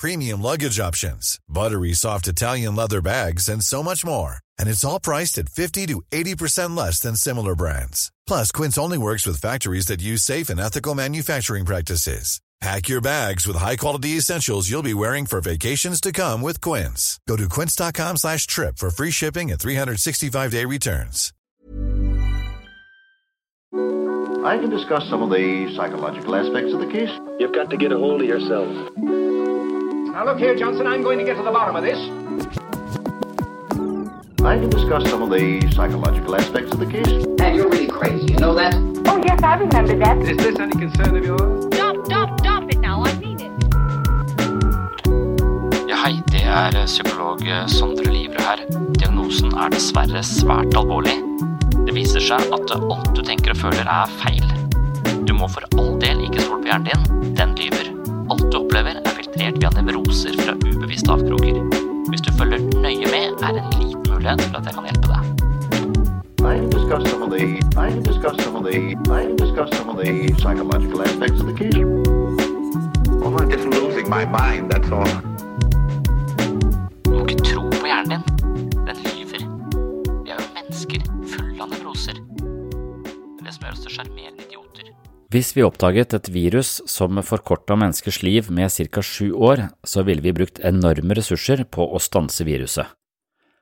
premium luggage options, buttery soft Italian leather bags, and so much more. And it's all priced at 50 to 80% less than similar brands. Plus, Quince only works with factories that use safe and ethical manufacturing practices. Pack your bags with high-quality essentials you'll be wearing for vacations to come with Quince. Go to quince.com slash trip for free shipping and 365-day returns. I can discuss some of the psychological aspects of the case. You've got to get a hold of yourself. Now look here, Johnson, I'm going to get to the bottom of this. I can discuss some of the psychological aspects of the case. And you're really crazy, you know that? Oh, yes, I remember that. Is this any concern of yours? Stop, stop, stop it now. I mean it. Ja, hei, det er psykolog Sondre Livre her. Diagnosen er dessverre svært alvorlig. Det viser seg at alt du tenker og føler er feil. Du må for all del ikke stole på hjernen din, opplever er filtrert via nevroser fra ubevisste avkroker. Hvis du følger nøye med, er det en liten mulighet for at jeg kan hjelpe deg. I discuss some of the I discuss some of the I discuss some of the psychological aspects of the case. Well, I'm just losing my mind, that's all. Hvis vi oppdaget et virus som forkorta menneskers liv med ca. sju år, så ville vi brukt enorme ressurser på å stanse viruset.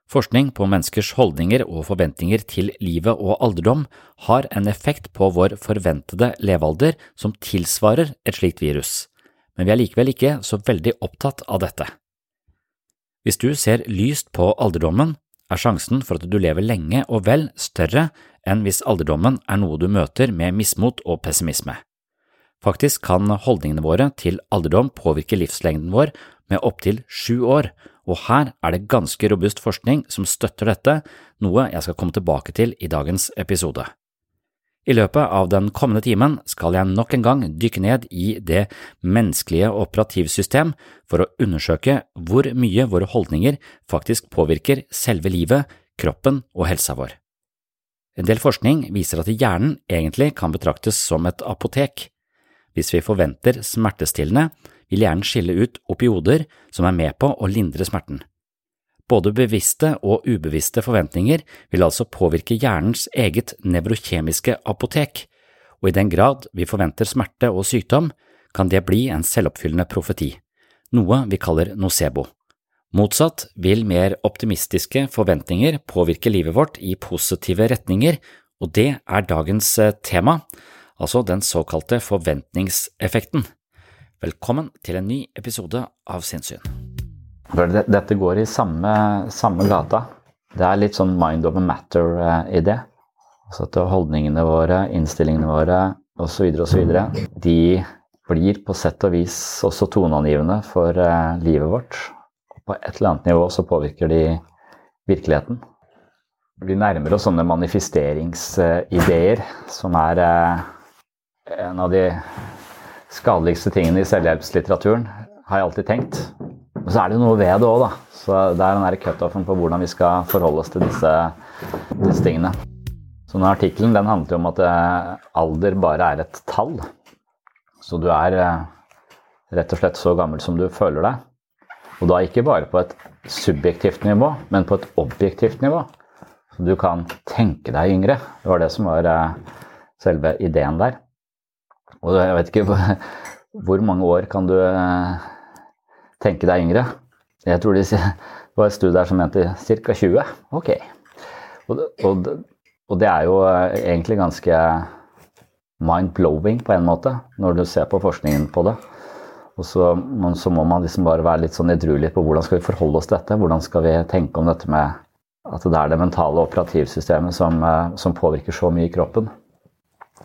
Forskning på menneskers holdninger og forventninger til livet og alderdom har en effekt på vår forventede levealder som tilsvarer et slikt virus, men vi er likevel ikke så veldig opptatt av dette. Hvis du ser lyst på alderdommen, er sjansen for at du lever lenge og vel større enn hvis alderdommen er noe du møter med mismot og pessimisme. Faktisk kan holdningene våre til alderdom påvirke livslengden vår med opptil sju år, og her er det ganske robust forskning som støtter dette, noe jeg skal komme tilbake til i dagens episode. I løpet av den kommende timen skal jeg nok en gang dykke ned i det menneskelige operativsystem for å undersøke hvor mye våre holdninger faktisk påvirker selve livet, kroppen og helsa vår. En del forskning viser at hjernen egentlig kan betraktes som et apotek. Hvis vi forventer smertestillende, vil hjernen skille ut opioder som er med på å lindre smerten. Både bevisste og ubevisste forventninger vil altså påvirke hjernens eget nevrokjemiske apotek, og i den grad vi forventer smerte og sykdom, kan det bli en selvoppfyllende profeti, noe vi kaller nocebo. Motsatt vil mer optimistiske forventninger påvirke livet vårt i positive retninger, og det er dagens eh, tema, altså den såkalte forventningseffekten. Velkommen til en ny episode av Sinnsyn. Dette går i samme, samme gata. Det er litt sånn mind over matter-idé. Altså at holdningene våre, innstillingene våre osv. osv. De blir på sett og vis også toneangivende for eh, livet vårt. Og på et eller annet nivå så påvirker de virkeligheten. Vi nærmer oss sånne manifesteringsideer som er eh, en av de skadeligste tingene i selvhjelpslitteraturen, har jeg alltid tenkt. Og så er det jo noe ved det òg, da. Så det er den der cutoffen på hvordan vi skal forholde oss til disse, disse tingene. Så denne artikkelen den handler jo om at eh, alder bare er et tall. Så du er eh, rett og slett så gammel som du føler deg. Og da ikke bare på et subjektivt nivå, men på et objektivt nivå. Så Du kan tenke deg yngre. Det var det som var eh, selve ideen der. Og jeg vet ikke hvor, mange år kan du tenke deg yngre? Jeg tror de, det var et studie der som mente ca. 20. Ok. Og, og, og, det er jo eh, egentlig ganske mind-blowing på en måte, når du ser på forskningen på det. Og så, så må man liksom bare være litt sånn edruelig på hvordan skal vi forholde oss til dette. Hvordan skal vi tenke om dette med at det er det mentale operativsystemet som, eh, som, påvirker så mye i kroppen.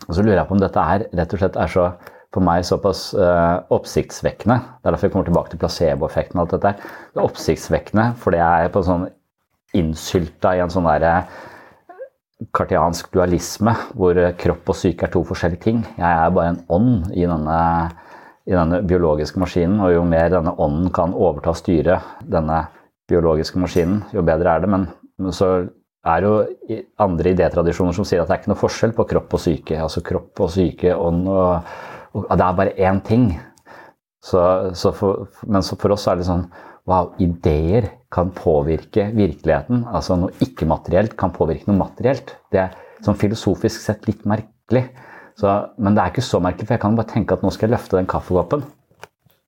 Og så lurer jeg på om dette er, rett og slett er så for meg såpass uh, oppsiktsvekkende. Det er derfor jeg kommer tilbake til placeboeffekten. og alt dette. Det er oppsiktsvekkende fordi jeg er på en sånn innsylta i en sånn derre kartiansk dualisme hvor kropp og syke er to forskjellige ting. Jeg er bare en ånd i denne, i denne biologiske maskinen, og jo mer denne ånden kan overta styret denne biologiske maskinen, jo bedre er det. Men men så er jo andre idétradisjoner som sier at det er ikke noe forskjell på kropp og syke. Altså kropp og syke, ånd og, og Det er bare én ting. Så, så for, men så for oss er det sånn Wow, ideer kan påvirke virkeligheten. Altså noe ikke-materielt kan påvirke noe materielt. Det er sånn filosofisk sett litt merkelig. Så, men det er ikke så merkelig, for jeg kan bare tenke at nå skal jeg løfte den kaffekoppen.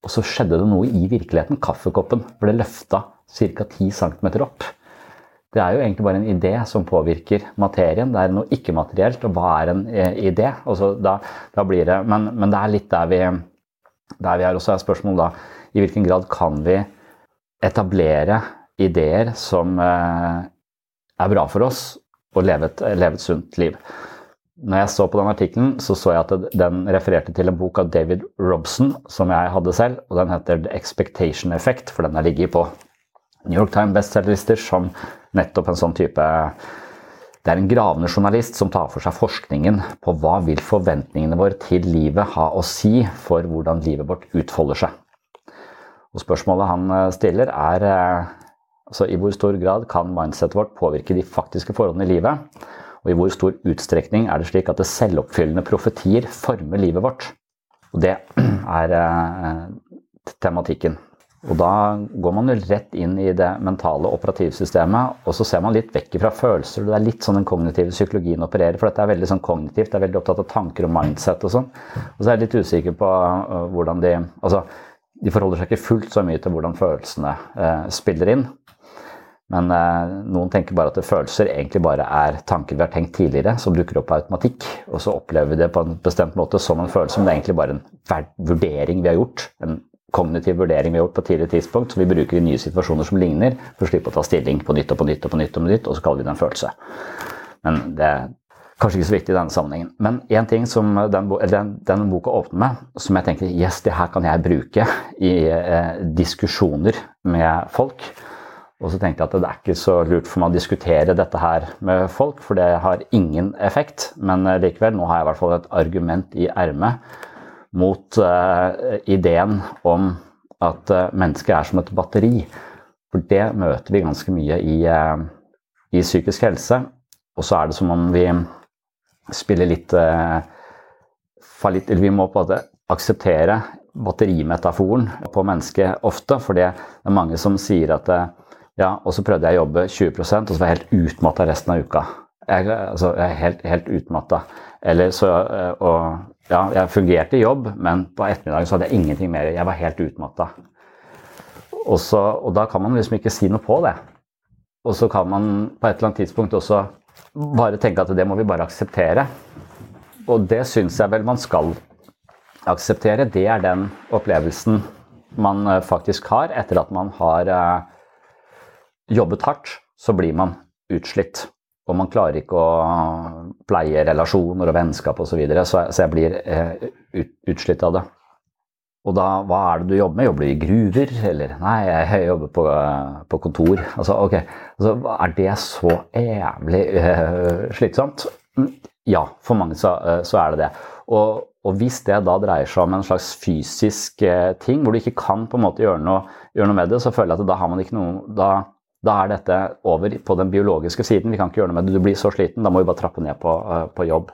Og så skjedde det noe i virkeligheten. Kaffekoppen ble løfta ca. 10 cm opp. Det er jo egentlig bare en idé som påvirker materien. Det er noe ikke-materielt, og hva er en idé? idé? Da, da blir det, men, men, det er litt der vi, der vi er. også er spørsmålet da i hvilken grad kan vi etablere ideer som eh, er bra for oss, og leve et, leve et sunt liv. Når jeg så på den artikkelen, så så jeg at den refererte til en bok av David Robson som jeg hadde selv, og den heter The Expectation Effect, for den har ligget på New York Times bestselgerlister som nettopp en sånn type det er en gravende journalist som tar for seg forskningen på hva vil forventningene våre til livet ha å si for hvordan livet vårt utfolder seg. Og Spørsmålet han eh, stiller er eh, altså, i hvor stor grad kan mindsetet vårt påvirke de faktiske forholdene i livet? Og i hvor stor utstrekning er det slik at det selvoppfyllende profetier former livet vårt? Og Det er eh, tematikken. Og da går man jo rett inn i det mentale operativsystemet, og så ser man litt vekk fra følelser. Det er litt sånn den kognitive psykologien opererer, for dette er veldig sånn kognitivt. Det er veldig opptatt av tanker og mindset og sånn. Og så er jeg litt usikker på uh, hvordan de Altså, de forholder seg ikke fullt så mye til hvordan følelsene eh, spiller inn. Men eh, noen tenker bare at følelser egentlig bare er tanker vi har tenkt tidligere, som dukker opp på automatikk. Og så opplever vi det på en bestemt måte som en følelse, men det er egentlig bare en vurdering vi har gjort. En kognitiv vurdering vi har gjort på tidligere tidspunkt, som vi bruker i nye situasjoner som ligner, for å slippe å ta stilling på nytt og på nytt og på nytt, og på nytt, og så kaller vi det en følelse. Men det er kanskje ikke så viktig i denne sammenhengen. Men én ting som den, den, den, boka åpner med, som jeg tenker yes, det her kan jeg bruke i eh, diskusjoner med folk. Og så tenkte jeg at det er ikke så lurt for meg å diskutere dette her med folk, for det har ingen effekt. Men eh, likevel, nå har jeg i hvert fall et argument i ermet mot uh, ideen om at uh, mennesket er som et batteri. For det møter vi ganske mye i, uh, i psykisk helse. Og så er det som om vi spiller litt fallitt Eller vi må på en måte akseptere batterimetaforen på mennesket ofte. For det er mange som sier at ja, og så prøvde jeg å jobbe 20% og så var jeg helt utmatta resten av uka. Jeg, altså, jeg er helt, helt utmatta. Eller så Og ja, jeg fungerte i jobb, men på ettermiddagen så hadde jeg ingenting mer. Jeg var helt utmatta. Og, og da kan man liksom ikke si noe på det. Og så kan man på et eller annet tidspunkt også bare tenke at det må vi bare akseptere. Og det syns jeg vel man skal akseptere. Det er den opplevelsen man eh, faktisk har etter at man har eh, jobbet hardt. Så blir man utslitt og man klarer ikke å pleie relasjoner og vennskap osv., så, videre, så jeg blir eh, utslitt av det. Og da, hva er det du jobber med? Jobber du i gruver? Eller nei, jeg jobber på, på kontor. Altså, ok, altså, Er det så jævlig uh, slitsomt? Mm, ja, for mange så, uh, så er det det. Og, og, hvis det da dreier seg om en slags fysisk uh, ting, hvor du ikke kan på en måte gjøre noe, gjøre noe med det, så føler jeg at da har man ikke noe da, da er dette over på den biologiske siden. Vi kan ikke gjøre noe med det. Du blir så sliten, da må vi bare trappe ned på, eh, på jobb.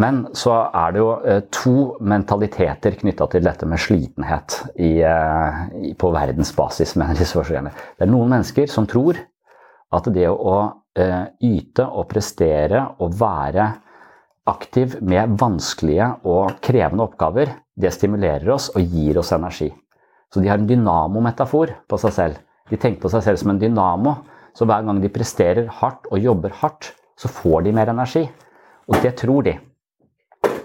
Men så er det jo eh, to mentaliteter knytta til dette med slitenhet i, eh, i, på verdensbasis. Mener disse Det er noen mennesker som tror at det å yte og prestere og være aktiv med vanskelige og krevende oppgaver, det stimulerer oss og gir oss energi. Så de har en dynamometafor på seg selv. De tenker på seg selv som en dynamo. Så hver gang de presterer hardt og jobber hardt, så får de mer energi. Og det tror de.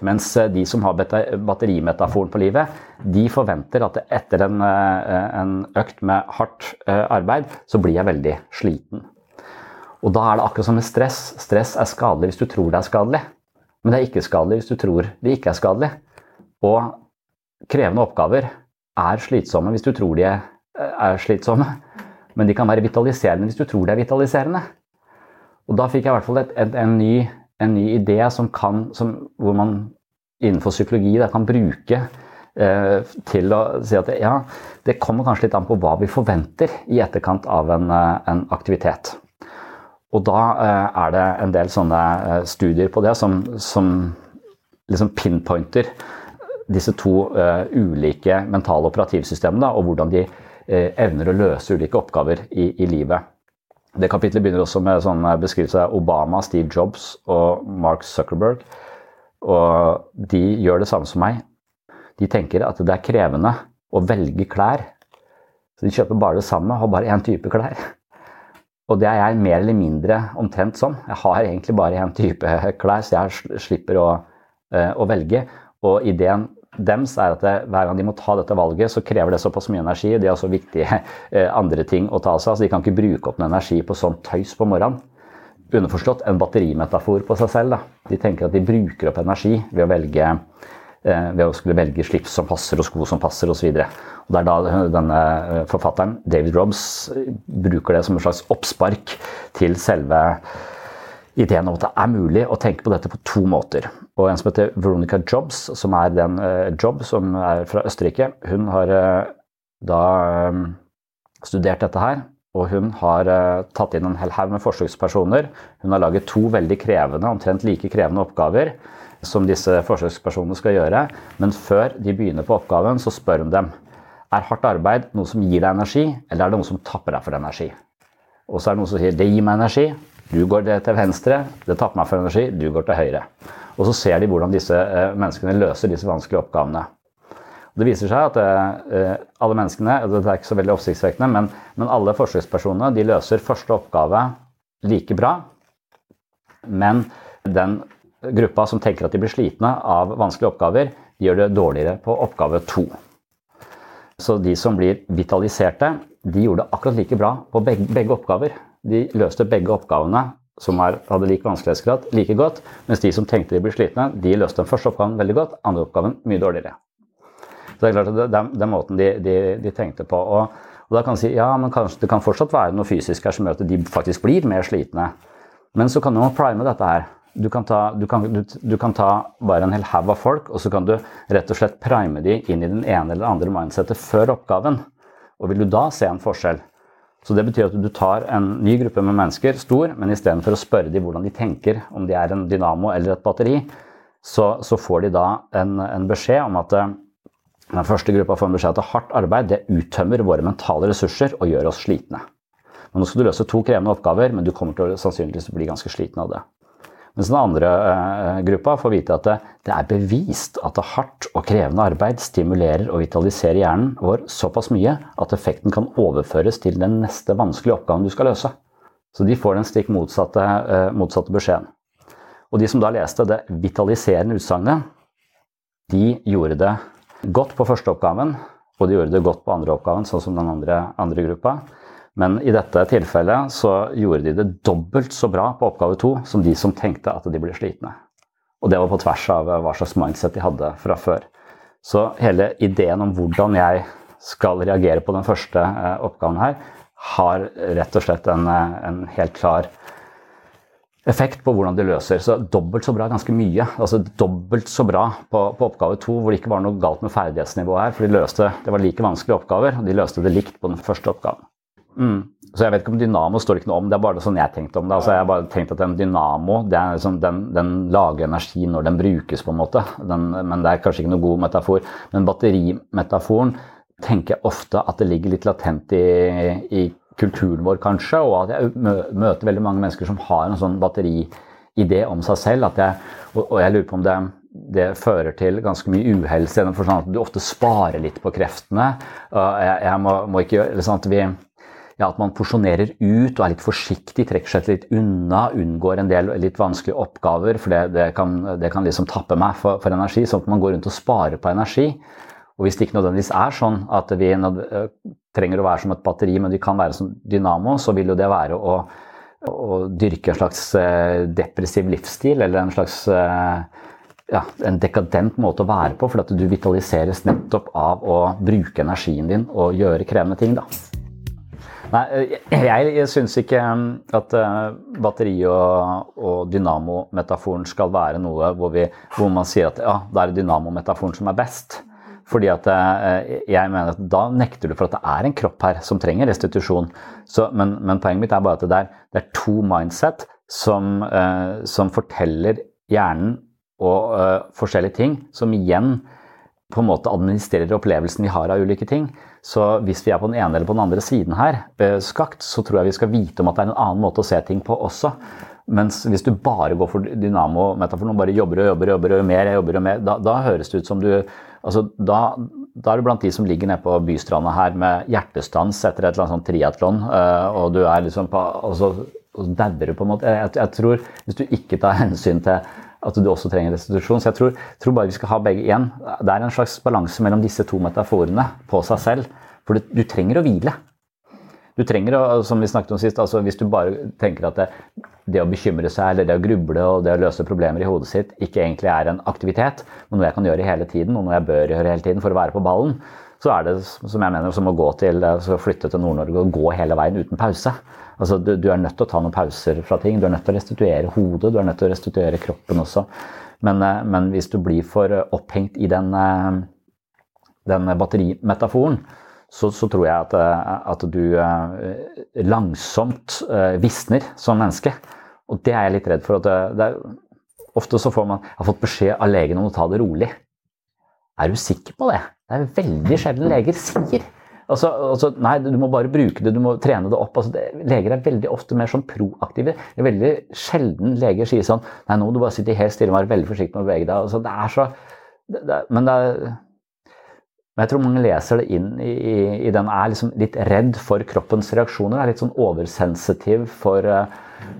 Mens eh, de som har batterimetaforen på livet, de forventer at etter en, eh, en økt med hardt eh, arbeid, så blir jeg veldig sliten. Og da er det akkurat som med stress. Stress er skadelig hvis du tror det er skadelig. Men det er ikke skadelig hvis du tror det ikke er skadelig. Og krevende oppgaver er slitsomme hvis du tror de er slitsomme. Men de kan være vitaliserende hvis du tror det er vitaliserende. Og da fikk jeg i hvert fall et, et, en, ny, en, ny, idé som kan, som, hvor man innenfor psykologi da, kan bruke eh, til å si at ja, det kommer kanskje litt an på hva vi forventer i etterkant av en, eh, en aktivitet. Og da eh, er det en del sånne eh, studier på det som, som liksom pinpointer disse to eh, ulike mentale operativsystemene og hvordan de evner å løse ulike oppgaver i, i, livet. Det kapitlet begynner også med sånn beskrivelse av Obama, Steve Jobs og Mark Zuckerberg. Og de gjør det samme som meg. De tenker at det er krevende å velge klær. Så de kjøper bare det samme, har bare én type klær. Og det er jeg mer eller mindre omtrent sånn. Jeg har egentlig bare én type klær, så jeg slipper å, eh, å velge. Og ideen deres er at det, hver gang de må ta dette valget, så krever det såpass mye energi. De har så viktige eh, andre ting å ta seg av, så de kan ikke bruke opp noe energi på sånn tøys på morgenen. Underforstått en batterimetafor på seg selv. Da. De tenker at de bruker opp energi ved å velge Eh, ved å skulle velge slips som passer og sko som passer osv. Det er da denne eh, forfatteren, David Robs, bruker det som en slags oppspark til selve ideen om at det er mulig å tenke på dette på to måter. Og En som heter Veronica Jobs, som er den uh, Job som er fra Østerrike, hun har uh, da um, studert dette her. Og hun har uh, tatt inn en hel haug med forsøkspersoner. Hun har laget to veldig krevende, omtrent like krevende oppgaver som disse forsøkspersonene skal gjøre. Men før de begynner på oppgaven, så spør hun dem er hardt arbeid noe som gir deg energi, eller er det noe som tapper deg for energi. Og så er det noen som sier det gir meg energi, du går til venstre, det tapper meg for energi, du går til høyre. Og så ser de hvordan disse eh, menneskene løser disse vanskelige oppgavene. Det viser seg at eh, alle menneskene, det er ikke så veldig oppsiktsvekkende, men, men alle forsøkspersonene de løser første oppgave like bra. Men den gruppa som tenker at de blir slitne av vanskelige oppgaver, de gjør det dårligere på oppgave to. Så de som blir vitaliserte, de gjorde det akkurat like bra på begge, begge oppgaver. De løste begge oppgavene som er, hadde lik vanskelighetsgrad, like godt. Mens de som tenkte de ble slitne, de løste den første oppgaven veldig godt, andre oppgaven mye dårligere. Så Det er klart at det er måten de, de, de, tenkte på. Og, og da kan si ja, men kanskje det kan fortsatt være noe fysisk her som gjør at de faktisk blir mer slitne. Men så kan du prime dette her. Du kan, ta, du, kan, du, du kan ta, bare en hel haug av folk, og så kan du rett og slett prime de inn i den ene eller andre mindsettet før oppgaven. Og vil du da se en forskjell? Så det betyr at du tar en ny gruppe med mennesker, stor, men istedenfor å spørre dem hvordan de tenker, om de er en dynamo eller et batteri, så, så får de da en, en, beskjed om at eh, den første gruppa får en beskjed at hardt arbeid det uttømmer våre mentale ressurser og gjør oss slitne. Men nå skal du løse to krevende oppgaver, men du kommer til å sannsynligvis bli ganske sliten av det. Mens den andre eh, gruppa får vite at det, det, er bevist at hardt og krevende arbeid stimulerer og vitaliserer hjernen vår såpass mye at effekten kan overføres til den neste vanskelige oppgaven du skal løse. Så de får den stikk motsatte, eh, motsatte beskjeden. Og de som da leste det vitaliserende utsagnet, de gjorde det godt på første oppgaven, og de gjorde det godt på andre oppgaven, sånn som den andre, andre gruppa. Men i dette tilfellet så gjorde de det dobbelt så bra på oppgave to som de som tenkte at de ble slitne. Og det var på tvers av hva slags mindset de hadde fra før. Så hele ideen om hvordan jeg skal reagere på den første eh, oppgaven her, har rett og slett en, eh, en helt klar effekt på hvordan de løser. Så dobbelt så bra ganske mye. Altså dobbelt så bra på, på oppgave to, hvor det ikke var noe galt med ferdighetsnivået her. For de løste, det var like vanskelige oppgaver, og de løste det likt på den første oppgaven. Mm. Så jeg vet ikke om dynamo står ikke noe om, det er bare sånn jeg tenkte om det. Altså jeg har bare tenkt at en dynamo det liksom, den, den, lager energi når den brukes, på en måte. Den, men det er kanskje ikke noe god metafor. Men batterimetaforen tenker jeg ofte at det ligger litt latent i, i kulturen vår, kanskje, og at jeg møter veldig mange mennesker som har en sånn batteriidé om seg selv. Jeg, og jeg lurer på om det, det fører til ganske mye uhelse, i du ofte sparer litt på kreftene. Jeg, jeg må, må, ikke gjøre sånn at vi ja, at man porsjonerer ut og er litt forsiktig, trekker seg litt unna, unngår en del litt vanskelige oppgaver, for det, det, kan, det kan, liksom tappe meg for, for, energi. Sånn at man går rundt og sparer på energi. Og hvis det ikke nødvendigvis er sånn at vi trenger å være som et batteri, men vi kan være som dynamo, så vil jo det være å, å dyrke en slags depressiv livsstil, eller en slags ja, en dekadent måte å være på, for at du vitaliseres nettopp av å bruke energien din og gjøre krevende ting. da. Nei, jeg, jeg syns ikke um, at uh, batteri- og, og dynamo-metaforen skal være noe hvor, vi, hvor, man sier at ja, da er det dynamo-metaforen som er best. Fordi at jeg mener at da nekter du for at det er en kropp her som trenger restitusjon. Så, men, men, poenget mitt er bare at det er, det er to mindset som, som, forteller hjernen og forskjellige ting, som igjen på en måte administrerer opplevelsen vi har av ulike ting. Så hvis vi er på den ene eller på den andre siden her, skakt, så tror jeg vi skal vite om at det er en annen måte å se ting på også. Mens hvis du bare går for dynamo-metaforen og bare jobber og jobber jobber, og mer, jobber og mer, da, da høres det ut som du altså da, da, er du blant de som ligger nede på bystranda her med hjertestans etter et eller annet sånt triatlon, eh, og du er liksom på Og så dauer du på en måte. Jeg, jeg tror, hvis du ikke tar hensyn til at du også trenger restitusjon. Så jeg tror, tror, bare vi skal ha begge igjen. Det er en slags balanse mellom disse to metaforene på seg selv. For du, du trenger å hvile. Du trenger å, som vi snakket om sist, altså Hvis du bare tenker at det, det, å bekymre seg eller det å gruble og det å løse problemer i hodet sitt ikke egentlig er en aktivitet, men noe jeg kan gjøre hele tiden og noe jeg bør gjøre hele tiden for å være på ballen, så er det som jeg mener, som å gå til, altså flytte til Nord-Norge og gå hele veien uten pause. Altså, du, du, er nødt til å ta noen pauser fra ting. Du er nødt til å restituere hodet, du er nødt til å restituere kroppen også. Men, eh, men hvis du blir for opphengt i den, eh, den batterimetaforen, så, så, tror jeg at, eh, at, du langsomt visner som menneske. Og det er jeg litt redd for. er, Ofte så får man jeg har fått beskjed av legen om å ta det rolig. Er du sikker på det? Det er veldig sjelden leger sier. Altså, altså, nei, du må bare bruke det, du må trene det opp. Altså, det, leger er veldig ofte mer sånn proaktive. Det er veldig sjelden leger sier sånn Nei, nå må du bare sitte helt stille og være veldig forsiktig med å bevege deg. Altså, det er så det, det, Men det er men jeg tror mange leser det inn i, i, i den er liksom litt redd for kroppens reaksjoner. Er litt sånn oversensitiv for uh,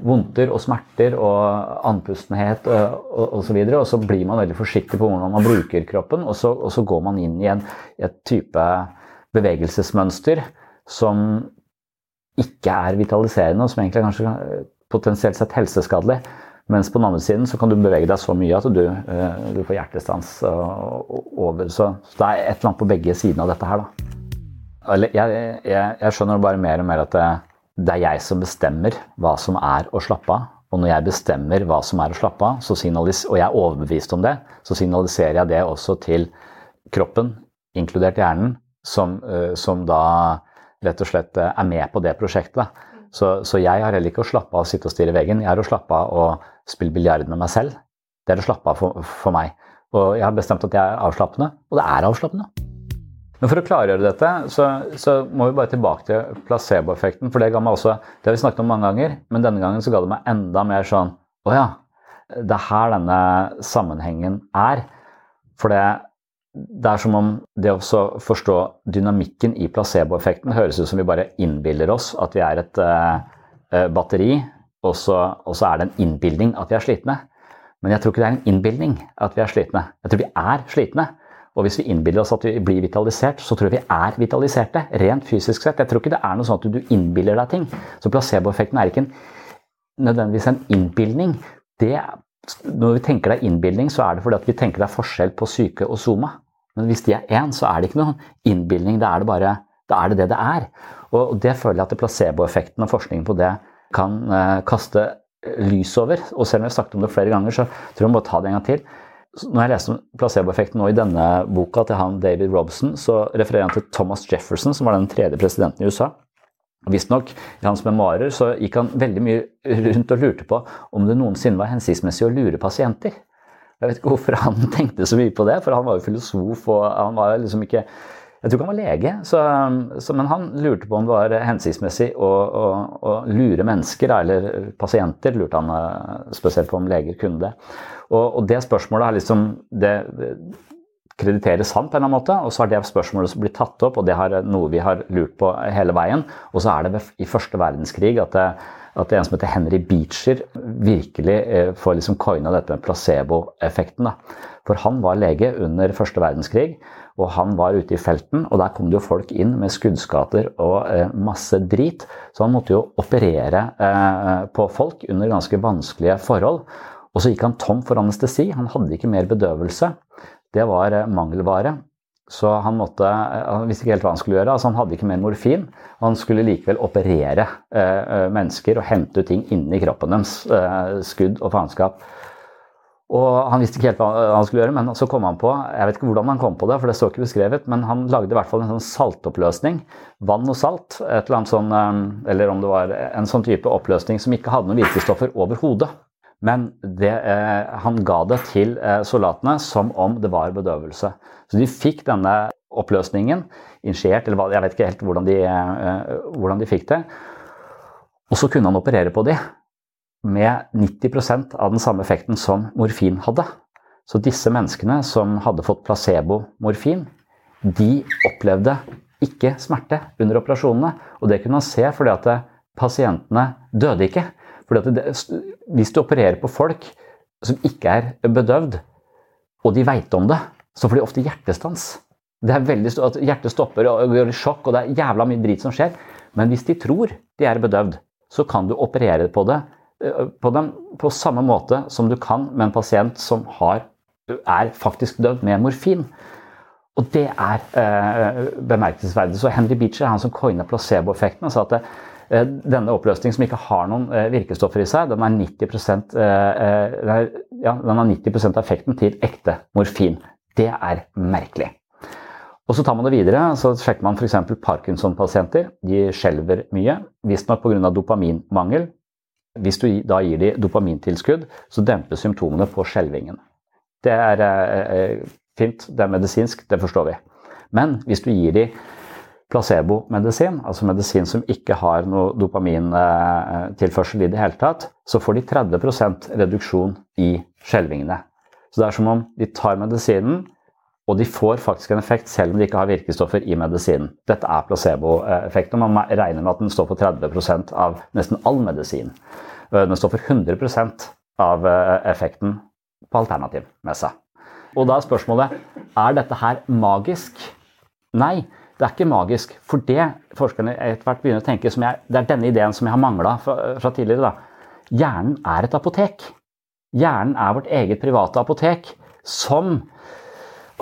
vondter og smerter og andpustenhet uh, og osv. Og, og, så blir man veldig forsiktig på hvordan man bruker kroppen, og så, og så går man inn i en, i et type bevegelsesmønster som ikke er vitaliserende, og som egentlig er kanskje potensielt sett helseskadelig. Mens på den andre siden så kan du bevege deg så mye at du, eh, du får hjertestans over. Så, det er et eller annet på begge sidene av dette her, da. Jeg, jeg, jeg skjønner bare mer og mer at det, det, er jeg som bestemmer hva som er å slappe av. Og når jeg bestemmer hva som er å slappe av, og jeg er overbevist om det, så signaliserer jeg det også til kroppen, inkludert hjernen, som, eh, som, da rett og slett eh, er med på det prosjektet. Så, så, jeg har heller ikke å slappe av og sitte og stirre i veggen. Jeg har å slappe av og spille biljard med meg selv. Det er å slappe av for, for, meg. Og jeg har bestemt at jeg er avslappende, og det er avslappende. Men for å klargjøre dette, så, så må vi bare tilbake til placeboeffekten. For det ga meg også Det har vi snakket om mange ganger, men denne gangen så ga det meg enda mer sånn Å ja, det er her denne sammenhengen er. For det det er som om det å forstå dynamikken i placeboeffekten høres ut som vi bare innbiller oss at vi er et uh, batteri, og så, og så, er det en innbilning at vi er slitne. Men jeg tror ikke det er en innbilning at vi er slitne. Jeg tror vi er slitne. Og hvis vi innbiller oss at vi blir vitalisert, så tror jeg vi er vitaliserte. Rent fysisk sett. Jeg tror ikke det er noe sånn at du innbiller deg ting. Så placeboeffekten er ikke en, nødvendigvis en innbilning. Det, når vi tenker er innbilning, så er det fordi vi tenker det er forskjell på syke og soma. Men hvis de er én, så er det ikke noen innbilning. Da er det bare da er det det det er. Og det føler jeg at placeboeffekten og forskningen på det kan eh, kaste lys over. Og selv om jeg har snakket om det flere ganger, så tror jeg vi må ta det en gang til. Når jeg leste om placeboeffekten i denne boka til han David Robson, så refererer han til Thomas Jefferson, som var den tredje presidenten i USA. Visstnok, i hans memoarer så gikk han veldig mye rundt og lurte på om det noensinne var hensiktsmessig å lure pasienter. Jeg vet ikke hvorfor han tenkte så mye på det, for han var jo filosof og han var liksom ikke Jeg tror ikke han var lege, så, så, men han lurte på om det var hensiktsmessig å, å, å lure mennesker, eller pasienter, lurte han eh, spesielt på om leger kunne det. Og, og det spørsmålet har liksom det krediteres han på en eller annen måte, og så har det spørsmålet som blir tatt opp, og det er noe vi har lurt på hele veien. Og så er det i første verdenskrig at det, at det er en som heter Henry Beecher virkelig eh, får liksom coina dette med placeboeffekten. For han var lege under første verdenskrig, og han var ute i felten, og der kom det jo folk inn med skuddskader og eh, masse drit. Så han måtte jo operere eh, på folk under ganske vanskelige forhold. Og så gikk han tom for anestesi. Han hadde ikke mer bedøvelse. Det var mangelvare. Så han, måtte, eh, han visste ikke helt hva han skulle gjøre. altså Han hadde ikke mer morfin. Han skulle likevel operere eh, eh mennesker og hente ut ting inni kroppen deres. Eh, skudd og faenskap. Og Han visste ikke helt hva han skulle gjøre, men så kom han på jeg vet ikke hvordan han kom på det, for det står ikke beskrevet, men han lagde i hvert fall en sånn saltoppløsning. Vann og salt. et Eller annet sånn, eh, eller om det var en sånn type oppløsning som ikke hadde noen virkestoffer overhodet. Men det, eh, han ga det til eh, soldatene som om det var bedøvelse. Så de fikk denne oppløsningen initiert, eller jeg vet ikke helt hvordan de, eh, hvordan de fikk det. Og så kunne han operere på de med 90% av den samme effekten som morfin hadde. Så disse menneskene som hadde fått placebo-morfin, de opplevde ikke smerte under operasjonene. Og det kunne han se fordi at pasientene døde ikke. Fordi det, hvis du opererer på folk som ikke er bedøvd, og de veit om det, så får de ofte hjertestans. Det er veldig at Hjertet stopper og går i sjokk, og det er jævla mye drit som skjer. Men hvis de tror de er bedøvd, så kan du operere på det Eh, på dem på samme måte som du kan med en pasient som har, er faktisk dødd med morfin. Og det er eh, bemerkelsesverdig. Så Henry Beecher, han som coina placeboeffekten, sa at eh, denne oppløsningen som ikke har noen eh, virkestoffer i seg, den har 90, eh, ja, den er 90% av effekten til ekte morfin. Det er merkelig. Og Så tar man det videre, så sjekker man f.eks. Parkinson-pasienter. De skjelver mye, visstnok pga. dopaminmangel. Hvis du da gir dem dopamintilskudd, så dempes symptomene på skjelvingen. Det er eh, eh, fint, det er medisinsk, det forstår vi. Men hvis du gir dem placebomedisin, altså medisin som ikke har noe dopamintilførsel i det hele tatt, så får de 30% reduksjon i skjelvingene. Så det er som om de tar medisinen, og de får faktisk en effekt selv om de ikke har virkestoffer i medisinen. Dette er placeboeffekten, og man regner med at den står for 30% av nesten all medisin. Øh, den står for 100% av øh, effekten på alternativ med seg. Og da er spørsmålet er dette her magisk. Nei, det er ikke magisk. For det forskerne etter hvert begynner å tenke, jeg, det er denne ideen som jeg har mangla fra, fra, tidligere. da. Hjernen er et apotek. Hjernen er vårt eget private apotek som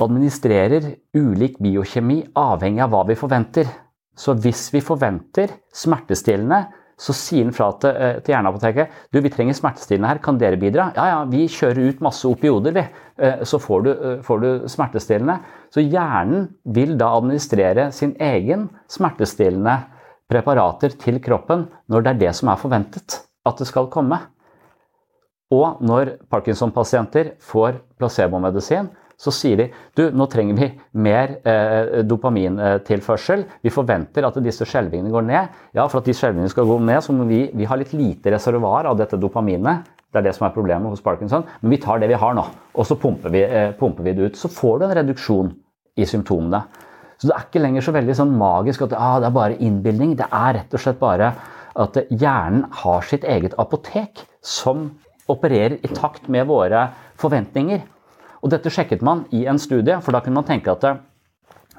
administrerer ulik biokjemi avhengig av hva vi forventer. Så hvis vi forventer smertestillende, så sier den fra til, eh, til Hjerneapoteket du, vi trenger smertestillende her, kan dere bidra? Ja, ja, vi kjører ut masse opioder, vi. Eh, så får du, eh, får du smertestillende. Så hjernen vil da administrere sin egen smertestillende preparater til kroppen når det er det som er forventet at det skal komme. Og når Parkinson-pasienter får placebomedisin, så sier de du, nå trenger vi mer eh, dopamintilførsel. Vi forventer at disse skjelvingene går ned. Ja, for at de skjelvingene skal gå ned, så må vi, vi ha litt lite reservoar av dette dopaminet. Det er det som er problemet hos Parkinson. Men vi tar det vi har nå, og så pumper vi, eh, pumper vi det ut. Så får du en reduksjon i symptomene. Så det er ikke lenger så veldig sånn magisk at ah, det er bare innbilning. Det er rett og slett bare at hjernen har sitt eget apotek som opererer i takt med våre forventninger. Og dette sjekket man i en studie, for da kunne man tenke at det,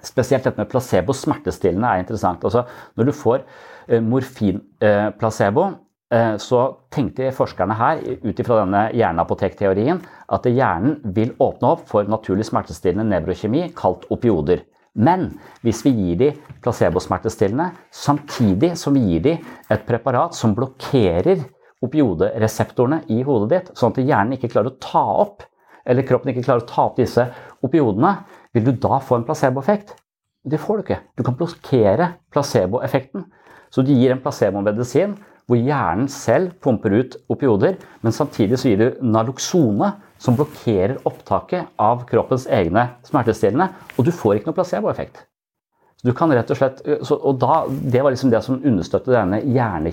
spesielt dette med placebo, smertestillende, er interessant. Altså, når du får eh, morfinplacebo, eh, eh, så tenkte forskerne her ut ifra denne hjerneapotekteorien at hjernen vil åpne opp for naturlig smertestillende nevrokjemi kalt opioder. Men hvis vi gir dem placebosmertestillende samtidig som vi gir dem et preparat som blokkerer opiodereseptorene i hodet ditt, sånn at hjernen ikke klarer å ta opp eller kroppen ikke klarer å ta opp disse opiodene, vil du da få en placeboeffekt? Det får du ikke. Du kan blokkere placeboeffekten. Så du gir en placebomedisin hvor hjernen selv pumper ut opioder, men samtidig så gir du Naloxone, som blokkerer opptaket av kroppens egne smertestillende, og du får ikke noe placeboeffekt. Du kan rett Og slett, så, og da, det var liksom det som understøttet denne hjerne,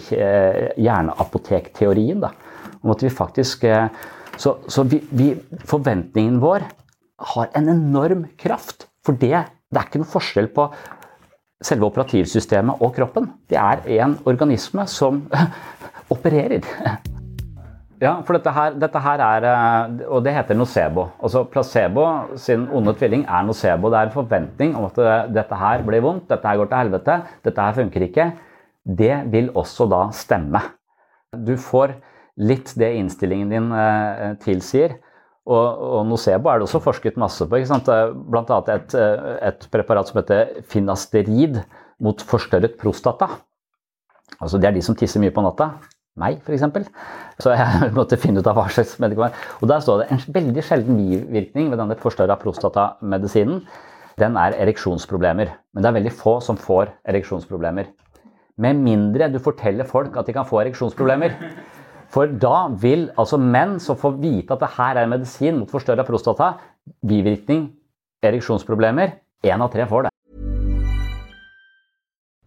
hjerneapotekteorien. da, om at vi faktisk, Så, så vi, vi, forventningen vår har en enorm kraft. For det, det er ikke noen forskjell på selve operativsystemet og kroppen. Det er en organisme som opererer. Ja, for dette her, dette her, er Og det heter nocebo. Altså Placebo sin onde tvilling er nocebo. Det er en forventning om at dette her blir vondt, dette her går til helvete, dette her funker ikke. Det vil også da stemme. Du får litt det innstillingen din eh, tilsier. Og, og, nocebo er det også forsket masse på. Bl.a. Et, et preparat som heter finasterid mot forstørret prostata. Altså Det er de som tisser mye på natta. Meg, f.eks. Så jeg måtte finne ut av hva slags medikament. Og Der står det en veldig sjelden bivirkning ved denne forstørra prostatamedisinen. Den er ereksjonsproblemer. Men det er veldig få som får ereksjonsproblemer. Med mindre du forteller folk at de kan få ereksjonsproblemer. For da vil altså menn som får vite at det her er medisin mot forstørra prostata, bivirkning, ereksjonsproblemer, én av tre får det.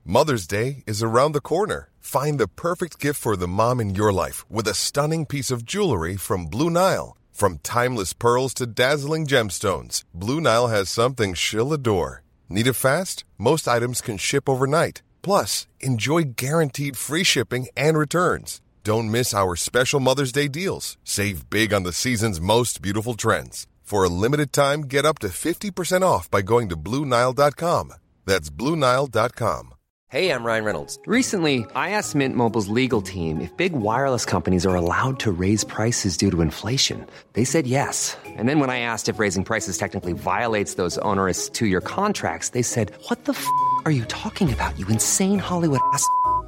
Mother's Day is around the corner. Find the perfect gift for the mom in your life with a stunning piece of jewelry from Blue Nile. From timeless pearls to dazzling gemstones, Blue Nile has something she'll adore. Need it fast? Most items can ship overnight. Plus, enjoy guaranteed free shipping and returns. Don't miss our special Mother's Day deals. Save big on the season's most beautiful trends. For a limited time, get up to 50% off by going to Bluenile.com. That's Bluenile.com. Hey, I'm Ryan Reynolds. Recently, I asked Mint Mobile's legal team if big wireless companies are allowed to raise prices due to inflation. They said yes. And then when I asked if raising prices technically violates those onerous two year contracts, they said, What the f are you talking about, you insane Hollywood ass?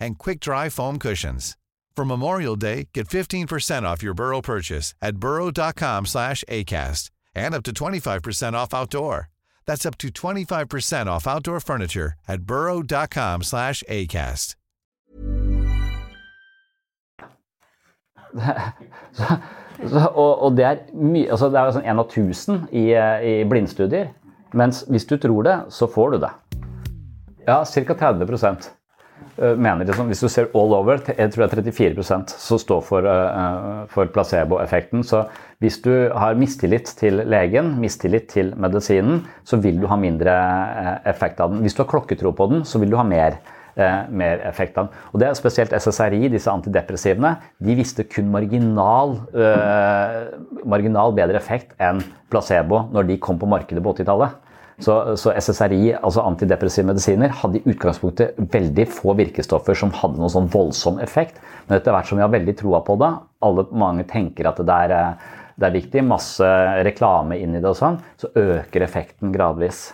and quick-dry foam cushions. For Memorial Day, get 15% off your Burrow purchase at burrow.com slash ACAST and up to 25% off outdoor. That's up to 25% off outdoor furniture at burrow.com slash ACAST. og, og, det er mye altså Det er sånn av tusen i, i blindstudier. Mens hvis du tror det, så får du det. Ja, ca. 30 Eh, mener liksom, Hvis du ser all over, jeg tror det er 34% som står for, uh, for placeboeffekten. Så hvis du har mistillit til legen, mistillit til medisinen, så vil du ha mindre effekt av den. Hvis du har klokketro på den, så vil du ha mer, mer effekt av den. Og det er spesielt SSRI, disse antidepressivene. De viste kun marginal, marginal bedre effekt enn placebo når de kom på markedet på 80-tallet. Så, så, SSRI, altså antidepressive medisiner, hadde i utgangspunktet veldig få virkestoffer som hadde noen sånn voldsom effekt. Men etter hvert som vi har veldig troa på det, alle mange tenker at det er, det er viktig, masse reklame inn i det og sånn, så øker effekten gradvis.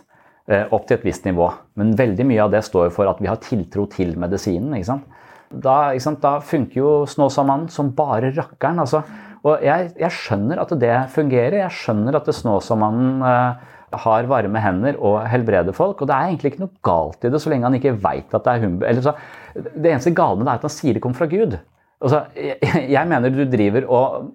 Eh, opp til et visst nivå. Men veldig mye av det står for at vi har tiltro til medisinen. ikke sant? Da, sant? da funker jo Snåsamannen som bare rakkeren. altså. Og jeg, jeg, skjønner at det fungerer. Jeg skjønner at Snåsamannen eh, har varme hender og helbreder folk. Og det er egentlig ikke noe galt i det, så lenge han ikke veit at det er humbe. Så, det eneste gale med det er at han sier det kommer fra Gud. Altså, jeg, mener du driver og